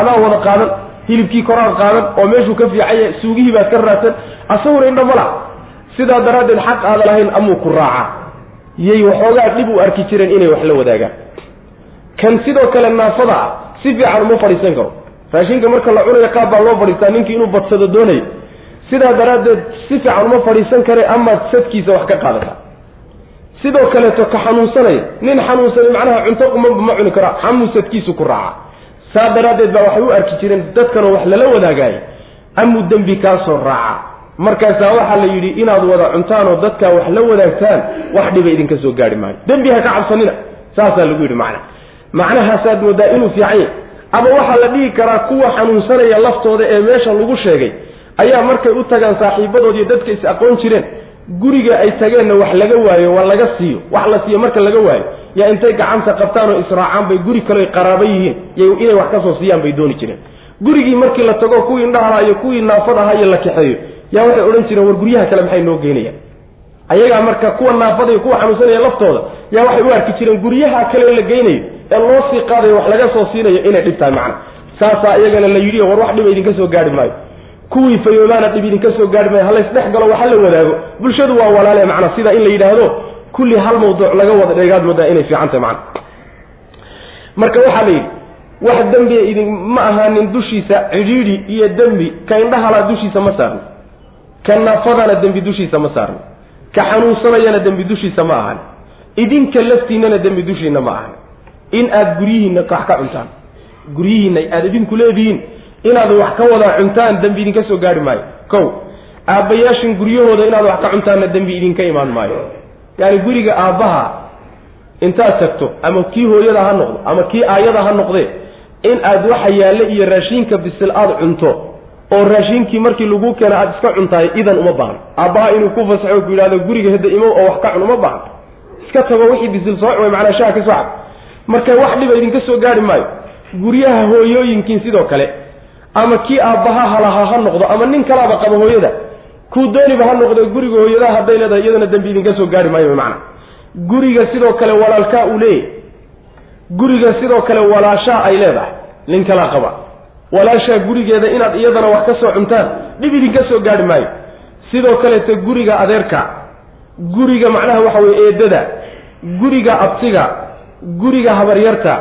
adaa wada qaadan hilibkii koraad qaadan oo meeshuu ka fiicanya suugihii baad ka raadsan asaguna indha mala sidaa daraaddeed xaq aada lahayn amuu ku raacaa yay waxoogaa dhib u arki jireen inay wax la wadaagaan. Kan sidoo kale naafada ah si fiican uma fadhiisan karo. Raashinka marka la cunayo qaab baa loo fadhiistaa ninkii inuu badsado doonayo sidaa daraaddeed si fiican uma fadhiisan kare amaad sadkiisa wax ka qaadata. Sidoo kaleeto ka xanuunsanaya nin xanuunsanay macnaha cunto qumanba ma cuni karo xamuu sadkiisu ku raaca. Saa daraaddeed baa waxay u arki jireen dadkanoo wax lala wadaagaayo amuu dembi kaasoo raaca. Markaasaa waxaa la yidhi inaad wada cuntaan oo dadkaa wax la wadaagtaan wax dhiba idinka soo gaari maayo. Dembi ha ka cabsanina saasaa lagu yidhi macna. Macnahaasaad moodaa inuu fiican yahy ama waxaa la dhihi karaa kuwa xanuunsanaya laftooda ee meesha lagu sheegay ayaa markay u tagaan saaxiibadood iyo dadka is aqoon jireen guriga ay tageenna wax laga waayo waa laga siiyo wax la siiyo marka laga waayo yaa intay gacanta qabtaan oo israacaan bay guri kale qaraaba yihiin inay wax ka soo siiyaan bay dooni jireen. Gurigii markii la tago kuwii indhahala iyo kuwii naafad ahaa iyo la kaxeeyo yaa waxay odhan jireen war guryaha kale maxay noo geynayaan ayagaa marka kuwa naafada iyo kuwa xanuunsanaya laftooda yaa waxay u arki jireen guryaha kale la geynayo ee loo sii qaadayo wax laga soo siinayo inay dhib tahay macna. Saasaa iyagana la yidhi war wax dhiba idinka soo gaari maayo kuwii fayoobaana dhib idinka soo gaari maayo halaysdhex galo waxa la wadaago. Bulshadu waa walaale macna sida in la yidhaahdo kulli hal mawduuc laga wada dheegaad moodaa inay fiican tahay macna. Marka waxaa la yidhi wax dembiga idin ma ahaanin dushiisa cidhiidhi iyo dembi ka indhahala dushiisa ma saarno. Ka naafadana dembi dushiisa ma saarno. Ka xanuunsanayana dembi dushiisa ma ahan idinka laftiinana dembi dushiina ma ahan in aada guryihiinna wax ka cuntaan. Guryihiinna aada idinku leedihiin inaad wax ka wada cuntaan dembi idinka soo gaari maayo. Kow aabbayaashin guryahooda inaad wax ka cuntaanna dembi idinka imaan maayo. Yaani guriga aabbaha intaad tagto ama kii hooyada ha noqdo ama kii aayada ha noqdee in aad waxa yaalle iyo raashiinka bisil aada cunto oo raashiinkii markii lagu keena aada iska cuntahay idan uma baahan aabbaha inuu ku fasaxo ku yidhahdo guriga hadda imow oo wax ka cun uma baahan iska tago wixii bisil soo cumay macnaa shaha ka soo cab marka wax dhiba idinka soo gaari maayo. Guryaha hooyooyinkiin sidoo kale ama kii aabbaha halaha ha noqdo ama nin kalaaba qaba hooyada kuu dooniba ha noqdo guriga hooyadaha hadday leedahay iyadana dembi idinka soo gaari maayo macna guriga sidoo kale walaalkaa uu leeyahy guriga sidoo kale walaashaa ay leedahay nin kalaa qaba. Walaashaa gurigeeda inaad iyadana wax ka soo cuntaan dhib idinka soo gaari maayo. Sidoo kaleete guriga adeerka guriga macnaha waxa weye eedada guriga abtiga guriga habaryarta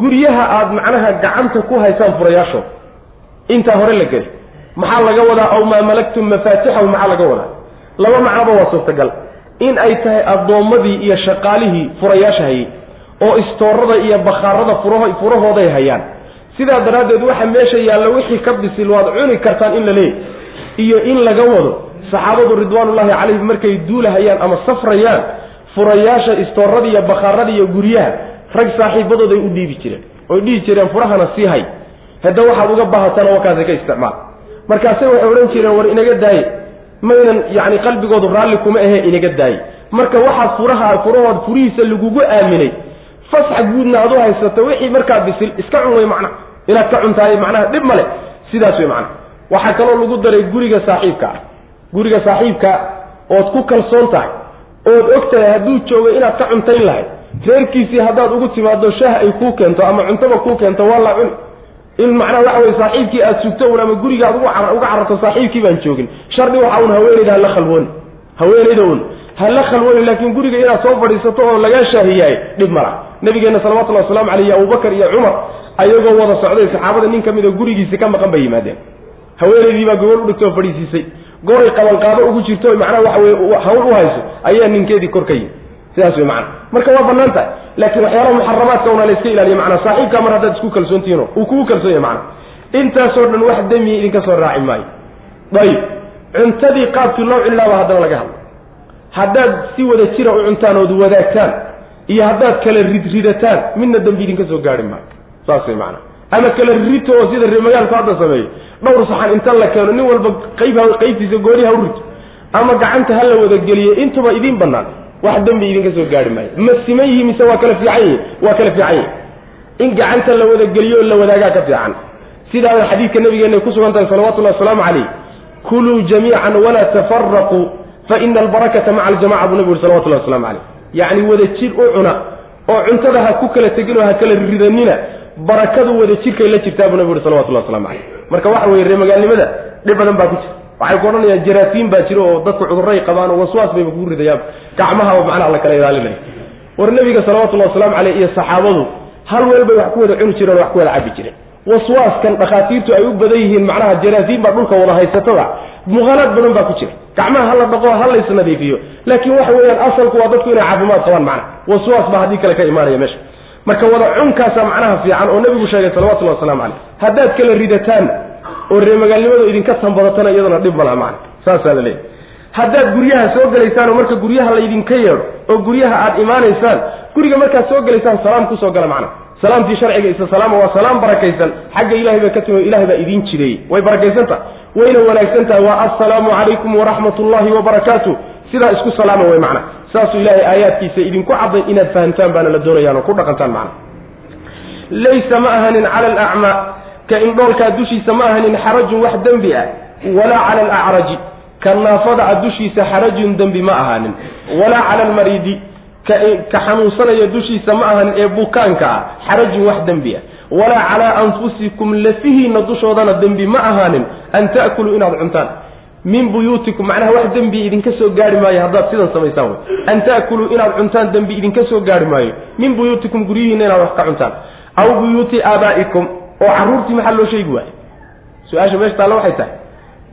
guryaha aada macnaha gacanta ku haysaan furayaashood intaa hore la geli. Maxaa laga wadaa? Aw maa malaktum mafaatixahu maxaa laga wadaa? Laba macnoba waa suurtagal. In ay tahay addoommadii iyo shaqaalihii furayaasha hayay oo istoorada iyo bakhaarada furaho furahooday hayaan. Sidaa daraaddeed waxa meesha yaalla wixii ka bisil waad cuni kartaan in la leeyahy iyo in laga wado saxaabadu ridwaanullaahi calayhim markay duulahayaan ama safrayaan furayaasha istoorada iyo bakhaarada iyo guryaha rag saaxiibadooday u dhiibi jireen. Oy dhihi jireen furahana sii hay hadda waxaad uga baahatana wakaasa ka isticmaal. Markaase waxay odhan jireen war inaga daaye maynan yacni qalbigoodu raalli kuma ahee inaga daaye marka waxaad furaha furahood furihiisa lagugu aaminay. Fasxa guudna aad u haysato wixii markaa bisil iska cun wey macnaha inaad ka cuntahay macnaha dhib male sidaas wey macnaha waxaa kaloo lagu daray guriga saaxiibka. Ah guriga saaxiibka ood ku kalsoon tahay. Ood og tahay hadduu joogo inaad ka cuntayn lahayd. Reerkiisii haddaad ugu timaado shaah ay kuu keento ama cuntaba kuu keento waa la cuni in macnaha waxa weye saaxiibkii aad sugto un ama guriga aad uga cararto saaxiibkii baan joogin. Shardi waxa un haweenayda hala khalwooni haweenayda un hala khalwooni laakiin guriga inaad soo fadhiisato oo lagaa shaahiyaay dhib mala nabigeena salawatullahi waslamu caleyh iyo abubakar iyo cumar ayagoo wada socday saxaabada nin ka mida gurigiisi ka maqan bay yimaadeen. Haweenaydii baa gogol udhigtay oo fadhiisiisay goray qabanqaabo ugu jirto macnaha waxa weye hawl u hayso ayaa ninkeedii kor ka yimi sidaas wey macana marka waa bannaan tahay laakiin waxyaalaha muxaramaadka una la iska ilaaliya macnaa saaxiibkaa mar haddaad isku kalsoontihiino uu kugu kalsoon yahay macana intaasoo dhan wax demiya idinka soo raaci maayo. Ayib cuntadii qaabkii loo cunilaaba haddana laga hadlo haddaad si wada jira u cuntaan ood wadaagtaan iyo haddaad kala ridridataan midna dembi idinka soo gaari maayo. Saas way macana ama kala rito oo sida reemagaalku hadda sameeyo dhowr saxan inta la keeno nin walba qayb qaybtiisa gooni ha u rito. Ama gacanta ha la wadageliyo intuba idiin banaan wax dembi idinka soo gaari maayo. Ma siman yihi mise waa kala fiican yihi waa kala fiican yihi in gacanta la wadageliyo o la wadaagaa ka fiican. Sidaada xadiidka nabigeena ay ku sugan tahay salawatullahi wasalaamu calayh kuluu jamiican walaa tafaraquu fa ina albarakata maca aljamaca buu nabi uri salawatullahi waslamu calayh yacni wada jir u cuna oo cuntada ha ku kala tegin oo ha kala ridanina barakadu wada jirkay la jirtaa buu nabi uri salawatullahi waslamu calayh marka waxa weye reemagaalnimada dhib badan baa ku jira waxay ku odhanayaan jaraafiin baa jiro oo dadku cudurray qabaan oo waswaas bayba kugu ridayaan. Gacmaha macnaha la ilaalinaya war nebiga salawatullahi wasalaamu caleyh iyo saxaabadu hal weel bay wax ku wada cuni jireen oo wax ku wada cabi jireen. Waswaaskan dhakhaatiirtu ay u badan yihiin macnaha jaraafiin baa dhulka wada haysatada muqaalaad badan baa ku jira. Gacmaha hala dhaqo ha lays nadiifiyo laakiin waxa weeyaan asalku waa dadku inay caafimaad qabaan macna waswaas baa haddii kale ka imaanaya meesha. Marka wada cunkaasaa macnaha fiican oo nebigu sheegay salawatullahi waslamu caleyh haddaad kala ridataan oo reemagaalnimadu idinka tanbadatana iyadana dhib malaha macna saasaa la leeyahy haddaad guryaha soo gelaysaan oo marka guryaha laydinka yeedho oo guryaha aad imaanaysaan guriga markaad soo gelaysaan salaam ku soo gala macna salaamtii sharciga isa salaama waa salaam barakaysan. Xagga ilahay baa ka timi ilahay baa idiin jideeyey. Way barakaysan tahay. Wayna wanaagsan tahay. Waa assalaamu calaykum waraxmat ullahi wabarakaatu sidaa isku salaama way macna saasuu ilaahay aayaadkiisa idinku cadday inaad fahamtaan baana la doonayaan oo ku dhaqantaan macna laysa ma ahanin cala alacmaa ka indhoolkaa dushiisa ma ahanin xarajun wax dembi ah walaa cala alacraji ka naafada a dushiisa xarajun dembi ma ahaanin walaa cala almariidi ka xanuunsanaya dushiisa ma ahanin ee bukaanka ah xarajun wax dembi ah walaa calaa anfusikum lafihiinna dushoodana dembi ma ahaanin an ta'kuluu inaad cuntaan. Min buyuutikum macnaha wax dembi idinka soo gaari maayo haddaad sidan samaysaan wey an ta'kuluu inaad cuntaan dembi idinka soo gaari maayo. Min buyuutikum guryihiinna inaad wax ka cuntaan. Aw buyuuti aabaa'ikum oo carruurtii maxaa loo sheegi waayo su'aasha meesha taalla waxay tahay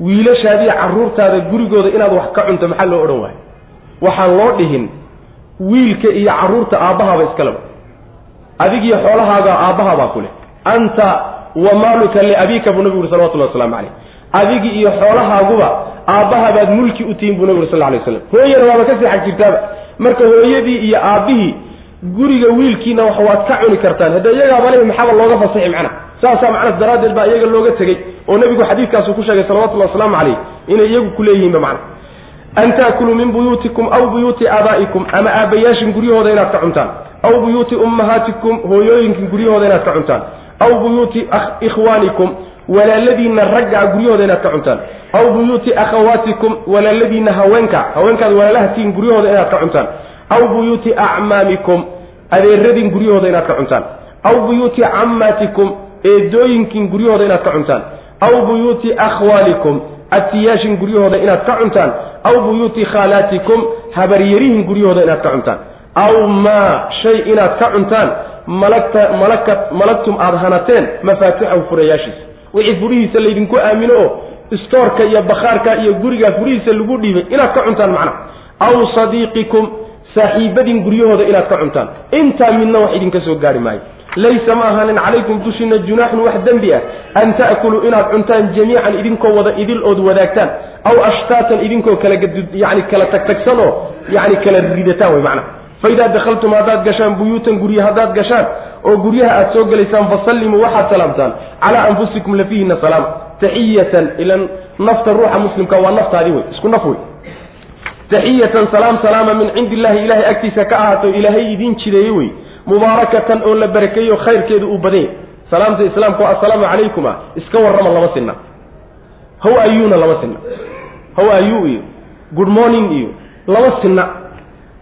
wiilashaadiiyo carruurtaada gurigooda inaad wax ka cunto maxaa loo odhan waayo waxaan loo dhihin wiilka iyo carruurta aabbahaaba iskaleba adigiyo xoolahaaga aabbahabaa ku leh. Anta wa maaluka liabiika buu nabigu uri salawatullahi waslamu caleyh adigi iyo xoolahaaguba aabbahabaad mulki u tihiin buu nabi uri sal ly slam hooyana waaba ka seexan jirtaaba. Marka hooyadii iyo aabbihii guriga wiilkiina wax waad ka cuni kartaan. Hadda iyagaaba le maxaaba looga fasaxi macna saasaa macnas daraaddeed baa iyaga looga tegey oo nebigu xadiidkaasu ku sheegay salawatullahi wasalaamu calayh inay iyagu ku leeyihiinba macna an taakuluu min buyuutikum aw buyuuti aabaa'ikum ama aabbayaashin guryahooda inaad ka cuntaan. Aw buyuuti ummahaatikum hooyooyinkin guryahooda inaad ka cuntaan. Aw buyuuti ikhwaanikum walaaladiinna ragga guryahooda inaad ka cuntaan. Aw buyuuti akhawaatikum walaaladiinna haweenka haweenkaad walaalaha tihiin guryahooda inaad ka cuntaan. Aw buyuuti acmaamikum adeeradin guryahooda inaad ka cuntaan. Aw buyuuti cammaatikum eedooyinkin guryahooda inaad ka cuntaan. Aw buyuuti akhwaalikum abtiyaashin guryahooda inaad ka cuntaan. Aw buyuuti khaalaatikum habaryarihin guryahooda inaad ka cuntaan. Aw maa shay inaad ka cuntaan. Malagta malaka malagtum aada hanateen mafaatixahu furayaashiisa. Wixii furihiisa laydinku aamino oo istoorka iyo bakhaarka iyo gurigaa furihiisa lagu dhiibay inaad ka cuntaan macnaha aw sadiiqikum saaxiibadin guryahooda inaad ka cuntaan. Intaa midna wax idinka soo gaari maayo laysa ma ahaanin calaykum dushiina junaaxun wax dembi ah an ta'kuluu inaad cuntaan jamiican idinkoo wada idil ood wadaagtaan aw ashtaatan idinkoo kala yani kala tagtagsan oo yani kala ridataan wey macnaha faidaa dakhaltum haddaad gashaan buyuutan gurye haddaad gashaan oo guryaha aad soo gelaysaan fasallimuu waxaad salaamtaan calaa anfusikum lafiihina salaama taxiyatan ilan nafta ruuxa muslimka waa naftaadii wey isku naf wey taxiyatan salaam salaama min cindi illahi ilahay agtiisa ka ahaato ilaahay idiin jideeye wey mubaarakatan oo la barakeeyo khayrkeedu uu badan yahy salaamta islaamku assalaamu calaykum ah iska warrama lama sinna. How ayuuna lama sinna? How ayu iyo? Good morning iyo? Lama sinna.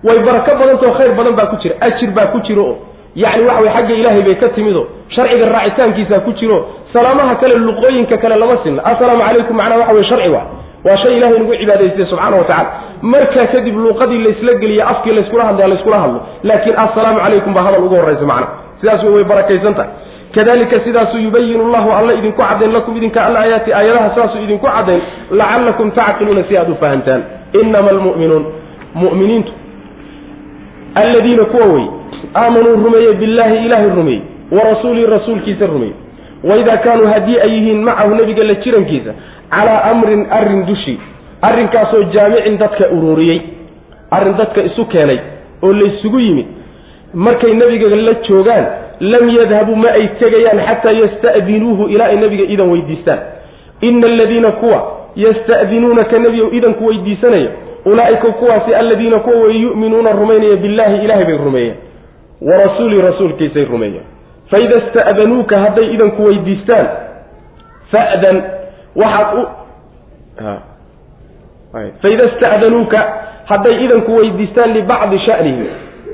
Way barako badantao khayr badan baa ku jira. Ajir baa ku jiro. Oo yacni waxa way xagga ilaahay bay ka timido. Sharciga raacitaankiisaa ku jiro. Salaamaha kale luqooyinka kale lama sinna. Assalaamu calaykum macnaha waxa weye sharci waa waa shay ilahay nagu cibaadaystay subxaana wa tacala markaa kadib luuqadii laysla geliya afkii layskula hadlaya layskula hadlo. Laakiin assalaamu calaykum baa hadal ugu horraysa macna. Sidaas way barakaysan tahay. Kadalika sidaasuu yubayinu llahu alla idinku caddayn lakum idinka alaayaati aayadaha saasuu idinku caddayn lacallakum tacqiluuna si aad u fahantaan. Inama almu'minuun mu'miniintu alladiina kuwa wey aamanuu rumeeyey billaahi ilaahay rumeeyey wa rasuulihi rasuulkiisa rumeeyey. Waidaa kaanuu haddii ay yihiin macahu nebiga la jirankiisa calaa amrin arrin dushii arrinkaasoo jaamicin dadka ururiyey arrin dadka isu keenay oo laysugu yimid markay nebiga la joogaan lam yadhabuu ma ay tegayaan xataa yasta'dinuuhu ilaa ay nebiga idan weydiistaan. Ina aladiina kuwa yasta'dinuunaka nebigow idanku weydiisanaya ulaa'ika kuwaasi aladiina kuwa way yu'minuuna rumaynaya billaahi ilaahay bay rumeeyeen. Wa rasuulii rasuulkiisay rumeeyeen. Faida ista'danuuka hadday idanku weydiistaan fa'dan waxaad u faida ista'danuuka hadday idanku weydiistaan libacdi sha'nihim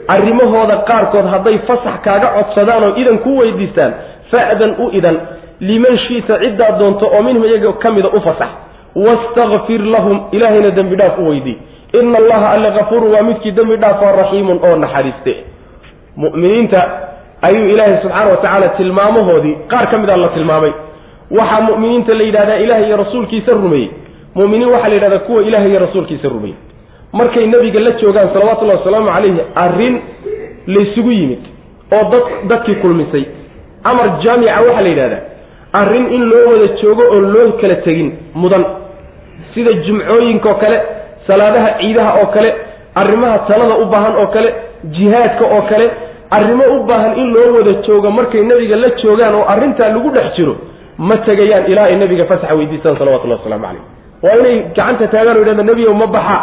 arrimahooda qaarkood hadday fasax kaaga codsadaan oo idan ku weydiistaan fa'dan u idan liman shiita ciddaad doonto oo minhum iyaga ka mida u fasax wastakfir lahum ilaahayna dembi dhaaf u weydii. Ina allaha alle kafuurun waa midkii dembi dhaafoo raxiimun oo naxariiste. Mu'miniinta ayuu ilaahay subxaana wa tacaala tilmaamahoodii qaar ka mid a la tilmaamay waxaa mu'miniinta la yidhahdaa ilaah iyo rasuulkiisa rumeeyey. Mu'miniin waxaa la yidhahdaa kuwa ilaah iyo rasuulkiisa rumeeyey. Markay nebiga la joogaan salawatullahi wasalaamu calayhi arrin laysugu yimid oo dad dadkii kulmisay. Amar jaamica waxaa la yidhahdaa arrin in loo wada joogo oon loo kala tegin mudan sida jumcooyinkaoo kale salaadaha ciidaha oo kale arrimaha talada u baahan oo kale jihaadka oo kale arrimo u baahan in loo wada joogo markay nebiga la joogaan oo arrintaa lagu dhex jiro ma tegayaan ilaa ay nebiga fasaxa weydiistaan salawatullahi waslamu calayh. Waa inay gacanta taagaan o yidhahda nebiyow ma baxa.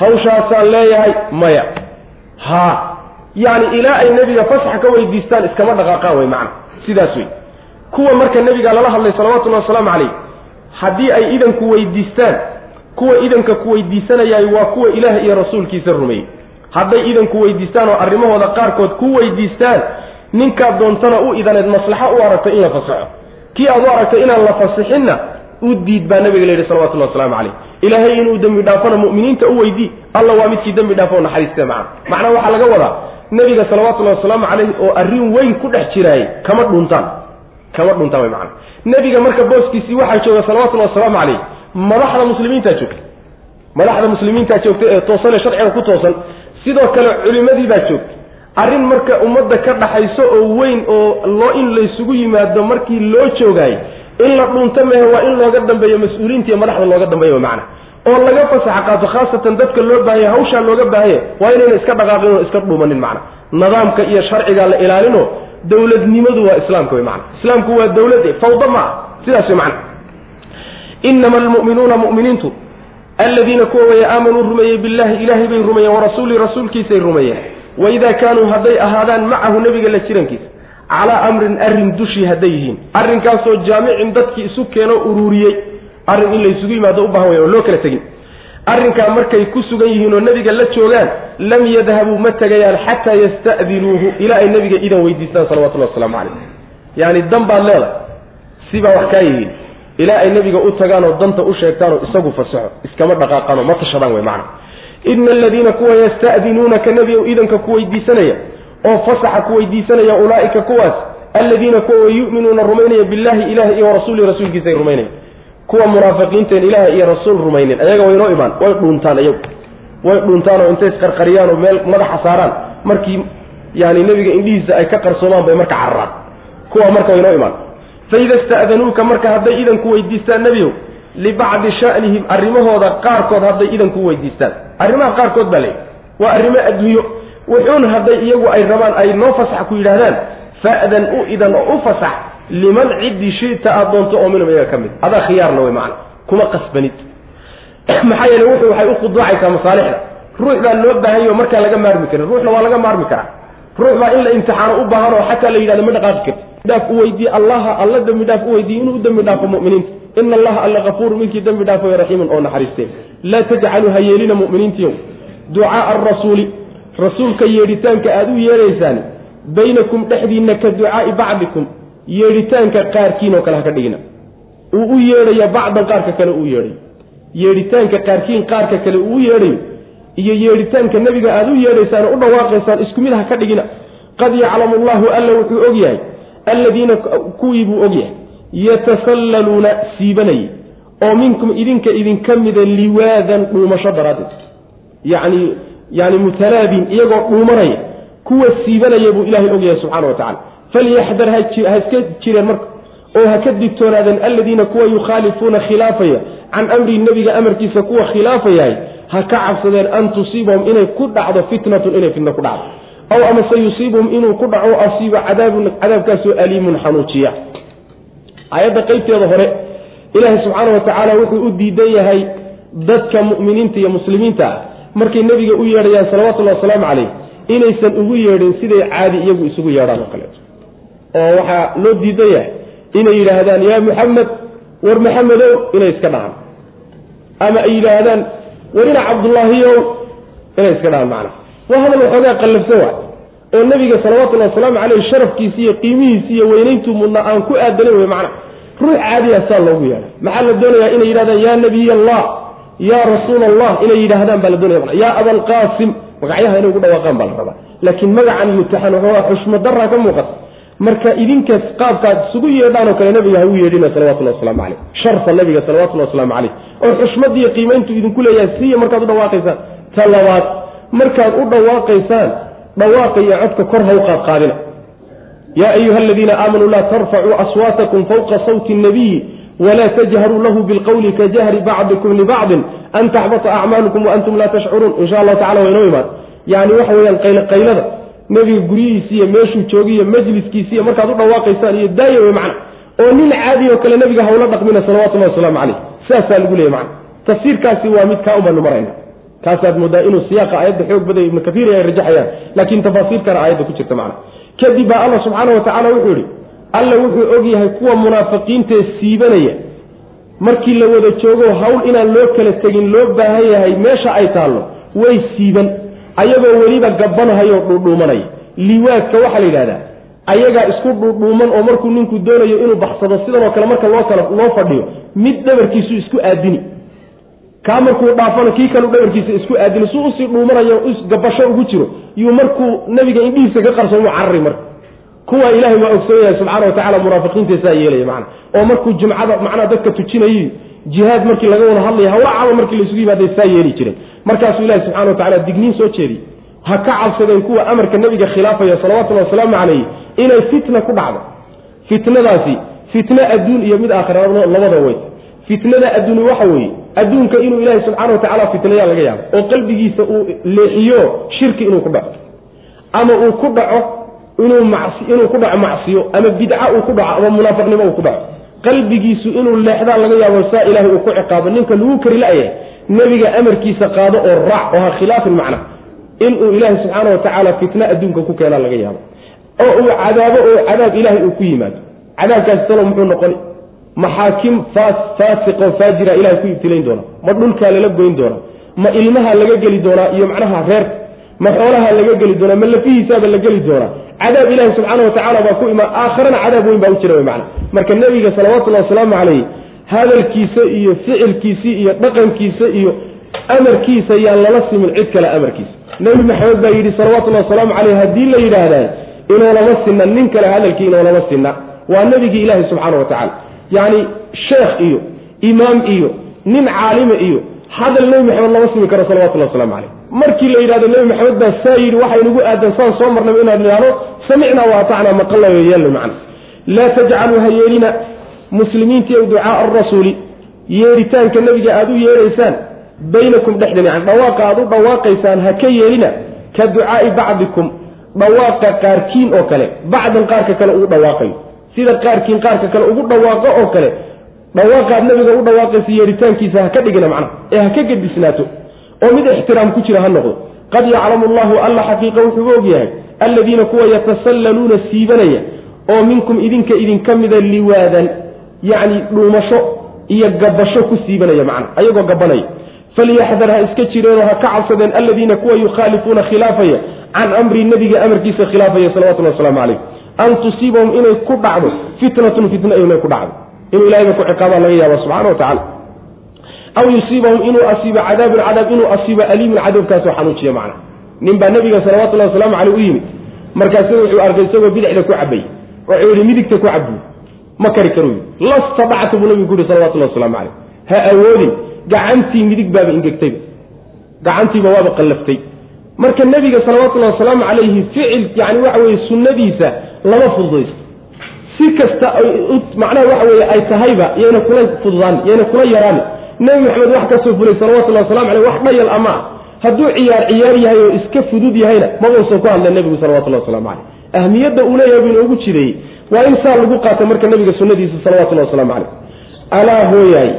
Hawshaasaan leeyahay maya. Ha yacni ilaa ay nebiga fasax ka weydiistaan iskama dhaqaaqaan wey macana sidaas wey kuwa marka nebiga lala hadlay salawatullahi wasalaamu calayh haddii ay idanku weydiistaan kuwa idanka ku weydiisanayaay waa kuwa ilaah iyo rasuulkiisa rumeeyey. Hadday idanku weydiistaan oo arrimahooda qaarkood ku weydiistaan ninkaad doontana u idaneed maslaxo u aragtay in la fasaxo kii aad u aragtay inaan la fasixinna u diid baa nabiga layidhi salawatullahi wasalaamu calayh. Ilaahay inuu dembi dhaafona mu'miniinta u weydii alla waa midkii dembi dhaafo naxariista macna macnaa waxaa laga wadaa nebiga salawatullahi wasalaamu calayh oo arrin weyn ku dhex jiraayay kama dhuntaan. Kama dhuntaan way macana nebiga marka booskiisii waxaa jooga salawatullahi wasalaamu calayh madaxda muslimiintaa joogta madaxda muslimiintaa joogta ee toosan ee sharciga ku toosan sidoo kale culimadii baa joogta arrin marka ummadda ka dhaxayso oo weyn oo loo in laysugu yimaado markii loo joogaayo in la dhunto mehe waa in looga dambeeyo mas'uuliinta iyo madaxda looga dambeeyo macna. Oo laga fasaxa qaato khaasatan dadka loo baahanya hawshaa looga baahanya waa inayna iska dhaqaaqin oo iska dhuumanin macna. Nidaamka iyo sharcigaa la ilaalino dowladnimadu waa islaamka wey macna. Islaamku waa dowlade fawda ma sidaas wey macna. Inama almu'minuuna mu'miniintu aladiina kuwa waya aamanuu rumeeyey billahi ilaahay bay rumeeyeen warasuulii rasuulkiisay rumeeyeen waidaa kaanuu hadday ahaadaan macahu nebiga la jirankiisa calaa amrin arrin dushii hadday yihiin arrinkaasoo jaamicin dadkii isu keeno ururiyey arrin in laysugu yimaado u baahan waya oo loo kala tegin arrinkaa markay ku sugan yihiin oo nebiga la joogaan lam yadhabuu ma tegayaan xataa yasta'dinuuhu ilaa ay nebiga idan weydiistaan salawatullahi wasalaamu calayh yacni dan baad leedahay sibaa wax kaa yihiin ilaa ay nebiga u tagaan oo danta u sheegtaanoo isagu fasaxo iskama dhaqaaqaanoo ma tashadaan wey macana ina aladiina kuwa yasta'dinuunaka nebigow idanka ku weydiisanaya oo fasaxa ku weydiisanaya ulaa'ika kuwaas aladiina kuwa way yu'minuuna rumaynaya billahi ilahi iyo warasuulihi rasuulkiisay rumaynaya kuwa munaafiqiinteen ilaah iyo rasuul rumaynin ayaga waynoo imaan way dhuuntaan iyagu way dhuuntaan oo intay isqarqariyaan oo meel madaxa saaraan markii yani nebiga indhihiisa ay ka qarsoomaan bay marka cararaan kuwa marka waynoo imaan faida ista'danuuka marka hadday idanku weydiistaan nebiyow libacdi sha'nihim arrimahooda qaarkood hadday idanku weydiistaan. Arrimaha qaarkood baa leeyahy waa arrimo adduunyo. Wuxuun hadday iyagu ay rabaan ay noo fasax ku yidhaahdaan fa'dan u idan oo u fasax liman ciddii shita aad doonto oo minhum iyaga ka mid. Adaa khiyaarna wey macana kuma qasbanid. Maxaa yeele wuxu waxay u khuduucaysaa masaalixda. Ruux baa loo baahanyaho markaa laga maarmi karin ruuxna waa laga maarmi karaa. Ruux baa in la imtixaano u baahan oo xataa la yidhahdo ma dhaqaaqi karti dhaaf u weydiiye allaha alla dembi dhaaf u weydiiye inuu u dembi dhaafo mu'miniinta ina allaha alla kafuuru minkii dembi dhaafo raxiimun oo naxariisteen laa tajcaluu ha yeelina mu'miniintiyow ducaaa arasuuli rasuulka yeedhitaanka aada u yeedhaysaan baynakum dhexdiinna ka ducaa'i bacdikum yeedhitaanka qaarkiin oo kale ha ka dhigina uu u yeedhaya bacdan qaarka kale uu yeedhayo yeedhitaanka qaarkiin qaarka kale uu u yeedhayo iyo yeedhitaanka nebiga aada u yeedhaysaan oo u dhawaaqaysaan isku mid ha ka dhigina qad yaclamu allahu alla wuxuu og yahay alladiina kuwii buu og yahay yatasallaluuna siibanayay oo minkum idinka idinka mida liwaadan dhuumasho daraaddeed. Yacni yani mutalaabin iyagoo dhuumanaya kuwa siibanaya buu ilahay og yahay subxana wa tacala falyaxdar ha iska jireen marka oo ha ka digtoonaadeen alladiina kuwa yukhaalifuuna khilaafaya can amri nebiga amarkiisa kuwa khilaafayahay ha ka cabsadeen an tusiibahum inay ku dhacdo fitnatun inay fitna ku dhacdo. Aw amase yusiibuhum inuu ku dhaco asiibo cadaabun cadaabkaasoo aliimun xanuujiya aayadda qeybteeda hore ilaahay subxaana wa tacaala wuxuu u diidan yahay dadka mu'miniinta iyo muslimiinta ah. Markay nebiga u yeedhayaan salawatullahi wasalaamu calayh inaysan ugu yeedhin siday caadi iyagu isugu yeedhaan oo kaleeto oo waxaa loo diidan yahay inay yidhaahdaan yaa muxamed war maxamedow inay iska dhahaan ama ay yidhaahdaan warina cabdullaahiyow inay iska dhahaan macnaha waa hadal waxoogaa qallafsan waay oo nebiga salawatullahi wasalaamu caleyh sharafkiisi iyo qiimihiisi iyo weynayntuu mudna aan ku aadanin wey macnaha ruux caadiya saa loogu yeedha maxaa la doonayaa inay yidhahdaan yaa nabiy allah yaa rasuul allah inay yidhaahdaan baa la doonaya yaa abalqaasim magacyaha inay ugu dhawaaqaan baa la rabaa. Laakiin magacan mutaxan waxoogaa xushmo daraa ka muuqata. Marka idinkaas qaabkaad isugu yeedhaan oo kale nabiga ha u yeedhina salawatullah waslamu caleyh sharfa nabiga salawatullahi wasalaamu caleyh oo xushmadiiyo qiimayntu idinku leeyahay siya markaad u dhawaaqaysaan ta labaad markaad u dhawaaqaysaan dhawaaqa iyo codka kor ha u qaadqaadina yaa ayuha aladiina aamanuu laa tarfacuu aswaatakum fawqa sawti nabiyi wla tajharuu lahu bilqowli kajahri bacdikum libacdin an taxbata acmaalukum waantum laa tashcuruun. Insha allahu tacala waa inoo imaan. Yani waxa weyaan qaylaqaylada nebiga guryihiisi iyo meeshuu joogiyo majliskiisiiyo markaad u dhawaaqaysaan iyo daaya wey macna. Oo nin caadi oo kale nebiga hawla dhaqmina salawatullahi wasalaamu caleyh saasaa lagu leeyay macna. Tafsiirkaasi waa mid kaa ubaanu marayna kaasaad moodaa inuu siyaaqa aayadda xoog baday ibnu kaiir ay rajaxayaan laakiin tafaasiirkana aayadda ku jirta macna. Kadib baa alla subxaana wa tacala wuxuu yihi alla wuxuu og yahay kuwa munaafiqiintae siibanaya. Markii la wada joogo hawl inaan loo kala tegin loo baahan yahay meesha ay taallo way siiban. Ayagoo weliba gabanahayoo dhuudhuumanaya. Liwaadka waxaa la yidhahdaa ayagaa isku dhuudhuuman oo markuu ninku doonayo inuu baxsado sidanoo kale marka loo kala loo fadhiyo mid dhabarkiisu isku aadini kaa markuu dhaafana kii kalu dhabarkiisa isku aadini su u sii dhuumanayo gabasho ugu jiro yuu markuu nabiga indhihiisa ka qarsoomu carari marka. Kuwa ilaahay waa ogsoon yahay subxaana watacala munaafiqiinta saa yeelaya macna. Oo markuu jumcada macnaha dadka tujinayay jihaad markii laga wada hadlaya hawacaba markii laysugu yimaaday saa yeeli jireen. Markaasuu ilahi subxana watacala digniin soo jeediyey. Ha ka cabsadeen kuwa amarka nabiga khilaafaya salawatullahi wasalaamu calayh inay fitna ku dhacdo. Fitnadaasi fitne adduun iyo mid aakhira labada way. Fitnada adduuni waxa weeye adduunka inuu ilaahay subxaana watacala fitnayaa laga yaabo oo qalbigiisa uu leexiyo shirki inuu ku dhaco ama uu ku dhaco inuu ku dhaco macsiyo ama bidca uu ku dhaco ama munaafiqnimo uu ku dhaco. Qalbigiisu inuu leexdaa laga yaabo saa ilaahay uu ku ciqaabo ninka lagu kari la-yahay nebiga amarkiisa qaado oo raac oo ha khilaafin macna inuu ilaahay subxaana wa tacaala fitna adduunka ku keenaa laga yaabo. Oo uu cadaabo oo cadaab ilaahay uu ku yimaado. Cadaabkaasi talo muxuu noqoni maxaakim faasiqoo faajira ilahay ku ibtilayn doona. Ma dhulkaa lala goyn doona. Ma ilmaha laga geli doonaa iyo macnaha reerka ma xoolaha laga geli doonaa ma lafihiisaaba la geli doonaa cadaab ilahi subxaana watacala baa ku imaan aakharana cadaab weyn baa u jira wy macna. Marka nebiga salawatullahi wasalaamu calayh hadalkiisa iyo ficilkiisii iyo dhaqankiisa iyo amarkiisa yaan lala simin cid kale amarkiisa. Nebi maxamed baa yidhi salawatullahi wasalaamu caleyh haddii la yidhaahdaa inoolama sinna nin kale hadalkii inoolama sinna waa nebigii ilaahi subxaana wa tacala yacni sheekh iyo imaam iyo nin caalima iyo hadal nebi maxamed lama simi karo salawatullahi waslamu caleyh markii la yidhahdo nebi maxamed baa saa yidhi waxaynugu aadan saan soo marnaba inaan idhaahdo samicnaa wa atacnaa maqalayo yeelna macna. Laa tajcaluu ha yeelina muslimiintiiw ducaaa arasuuli yeeritaanka nebiga aada u yeeraysaan baynakum dhexdeen yani dhawaaqa aada u dhawaaqaysaan ha ka yeelina ka ducaai bacdikum dhawaaqa qaarkiin oo kale bacdan qaarka kale ugu dhawaaqayo sida qaarkiin qaarka kale ugu dhawaaqo oo kale dhawaaqaad nabiga u dhawaaqaysa yeeritaankiisa ha ka dhigina macnaha ee ha ka gedisnaato oo mid ixtiraam ku jira ha noqdo. Qad yaclamu allahu alla xaqiiqa wuxuu og yahay alladiina kuwa yatasallaluuna siibanaya oo minkum idinka idinka mida liwaadan yacni dhuumasho iyo gabasho ku siibanaya macna ayagoo gabanaya falyaxdar ha iska jireenoo ha ka cabsadeen alladiina kuwa yukhaalifuuna khilaafaya can amri nebiga amarkiisa khilaafaya salawatullahi waslamu calayh an tusiibahum inay ku dhacdo fitnatun fitna inay ku dhacdo inuu ilahayba ku ciqaabaa laga yaaba subxana wa tacala aw yusiibahum inuu asiibo cadaabun cadaab inuu asiibo aliimun cadaabkaasoo xanuujiya macna nin baa nabiga salawatullahi wasalaamu caleyh u yimid markaasu wuxuu arkay isagoo bidixda ku cabay wuxuu yihi midigta ku cabu ma kari karo lastadactu buu nabigu ku yihi salawatullahi waslamu caleyh ha awoodin gacantii midig baaba ingegtayba gacantiiba waaba qallaftay marka nebiga salawatullahi wasalaamu calayhi ficil yani waxa weye sunnadiisa lama fududaysto si kasta macnaha waxa weye ay tahayba yayna kula fududaan yayna kula yaraan. Nebi maxamed wax ka soo fulay salawatullahi wasalamu aleyh wax dhayal ama ah hadduu ciyaar ciyaar yahay oo iska fudud yahayna mabausan ku hadla nebigu salawatullahi waslamu caleyh ahmiyadda uu leeyahay buu inoogu jireeyey waa in saa lagu qaata marka nebiga sunnadiisa salawatullahi waslamu caleyh alaa hooyaay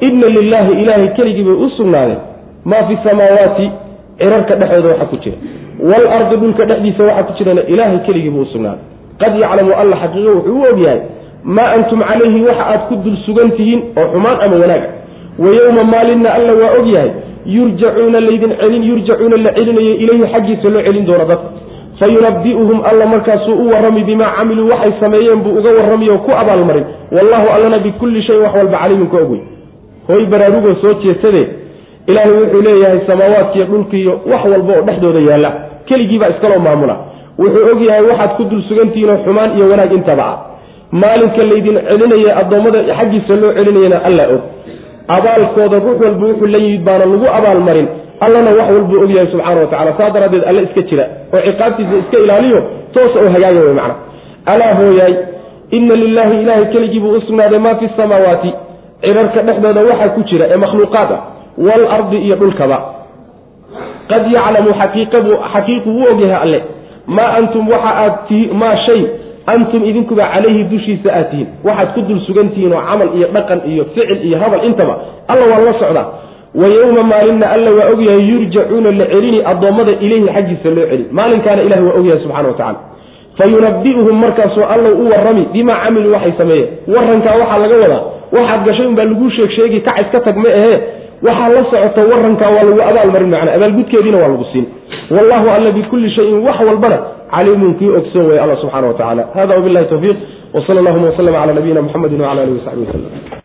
inna lilaahi ilaahay keligii bay u sugnaadeen maa fi samaawaati cirarka dhexdooda waxa ku jira. Waalardi dhulka dhexdiisa waxa ku jirana ilaahay keligiibu u sugnaaday qad yaclamu alla xaqiiqo wuxuu u ogyahay maa antum calayhi waxa aad ku dul sugan tihiin oo xumaan ama wanaaga wa yowma maalinna alla waa ogyahay yurjacuuna laydin celin yurjacuuna la celinayo ilayhi xaggiisa loo celin doono dadka fa yunabi'uhum alla markaasuu u warrami bimaa camiluu waxay sameeyeen buu uga warramiy oo ku abaalmarin. Wallahu allana bikulli shayin wax walba caliimin ka ogwey hoy baraarugoo soo jeesade ilaahay wuxuu leeyahay samaawaadkiiyo dhulkiiyo wax walba oo dhexdooda yaalla. Keligiibaa iskaloo maamula wuxuu og yahay waxaad ku dul sugantihiinoo xumaan iyo wanaag intaba. Ah maalinka laydin celinaya addoommada xaggiisa loo celinayana alla og. Abaalkooda ruux walba wuxuu la yimid baana lagu abaalmarin allana wax walbuu og yahay subxaana wa tacala saa daraaddeed alle iska jira oo ciqaabtiisa iska ilaaliyo toosa oo hagaaga wey macna. Alaa hooyaay inna lilaahi ilaahay keligii buu u sugnaaday maa fi samaawaati. Cirarka dhexdooda waxaa ku jira ee makhluuqaad ah waalardi iyo dhulkaba. Qad yaclamu xaqiiqu wuu ogyahay alle maa antum waxa aad tii maa shay antum idinkuba calayhi dushiisa aad tihiin. Waxaad ku dul sugan tihiin oo camal iyo dhaqan iyo ficil iyo hadal intaba. Alla waa la socdaa. Wa yowma maalinna alla waa ogyahay yurjacuuna la celini addoommada ilayhi xaggiisa loo celi maalinkaana ilahi waa ogyahay subxana wa tacala fa yunabi'uhum markaasoo allow u warrami bimaa camiluu waxay sameeyeen. Warrankaa waxaa laga wadaa. Waxaad gashay unbaa laguu sheeg sheegi kac iska tag ma ahee waxaa la socota warankaa waa lagu abaalmarin macnaa abaalgudkeediina waa lagu siin. Wallahu alla bikulli shayin wax walbana caliimun kii ogsoon way alla subxana wa tacala hada wabilahi tawfiiq. Wsala allahuma waslama cala nabiyina muxamedi wcala alihi wasaxbi waslm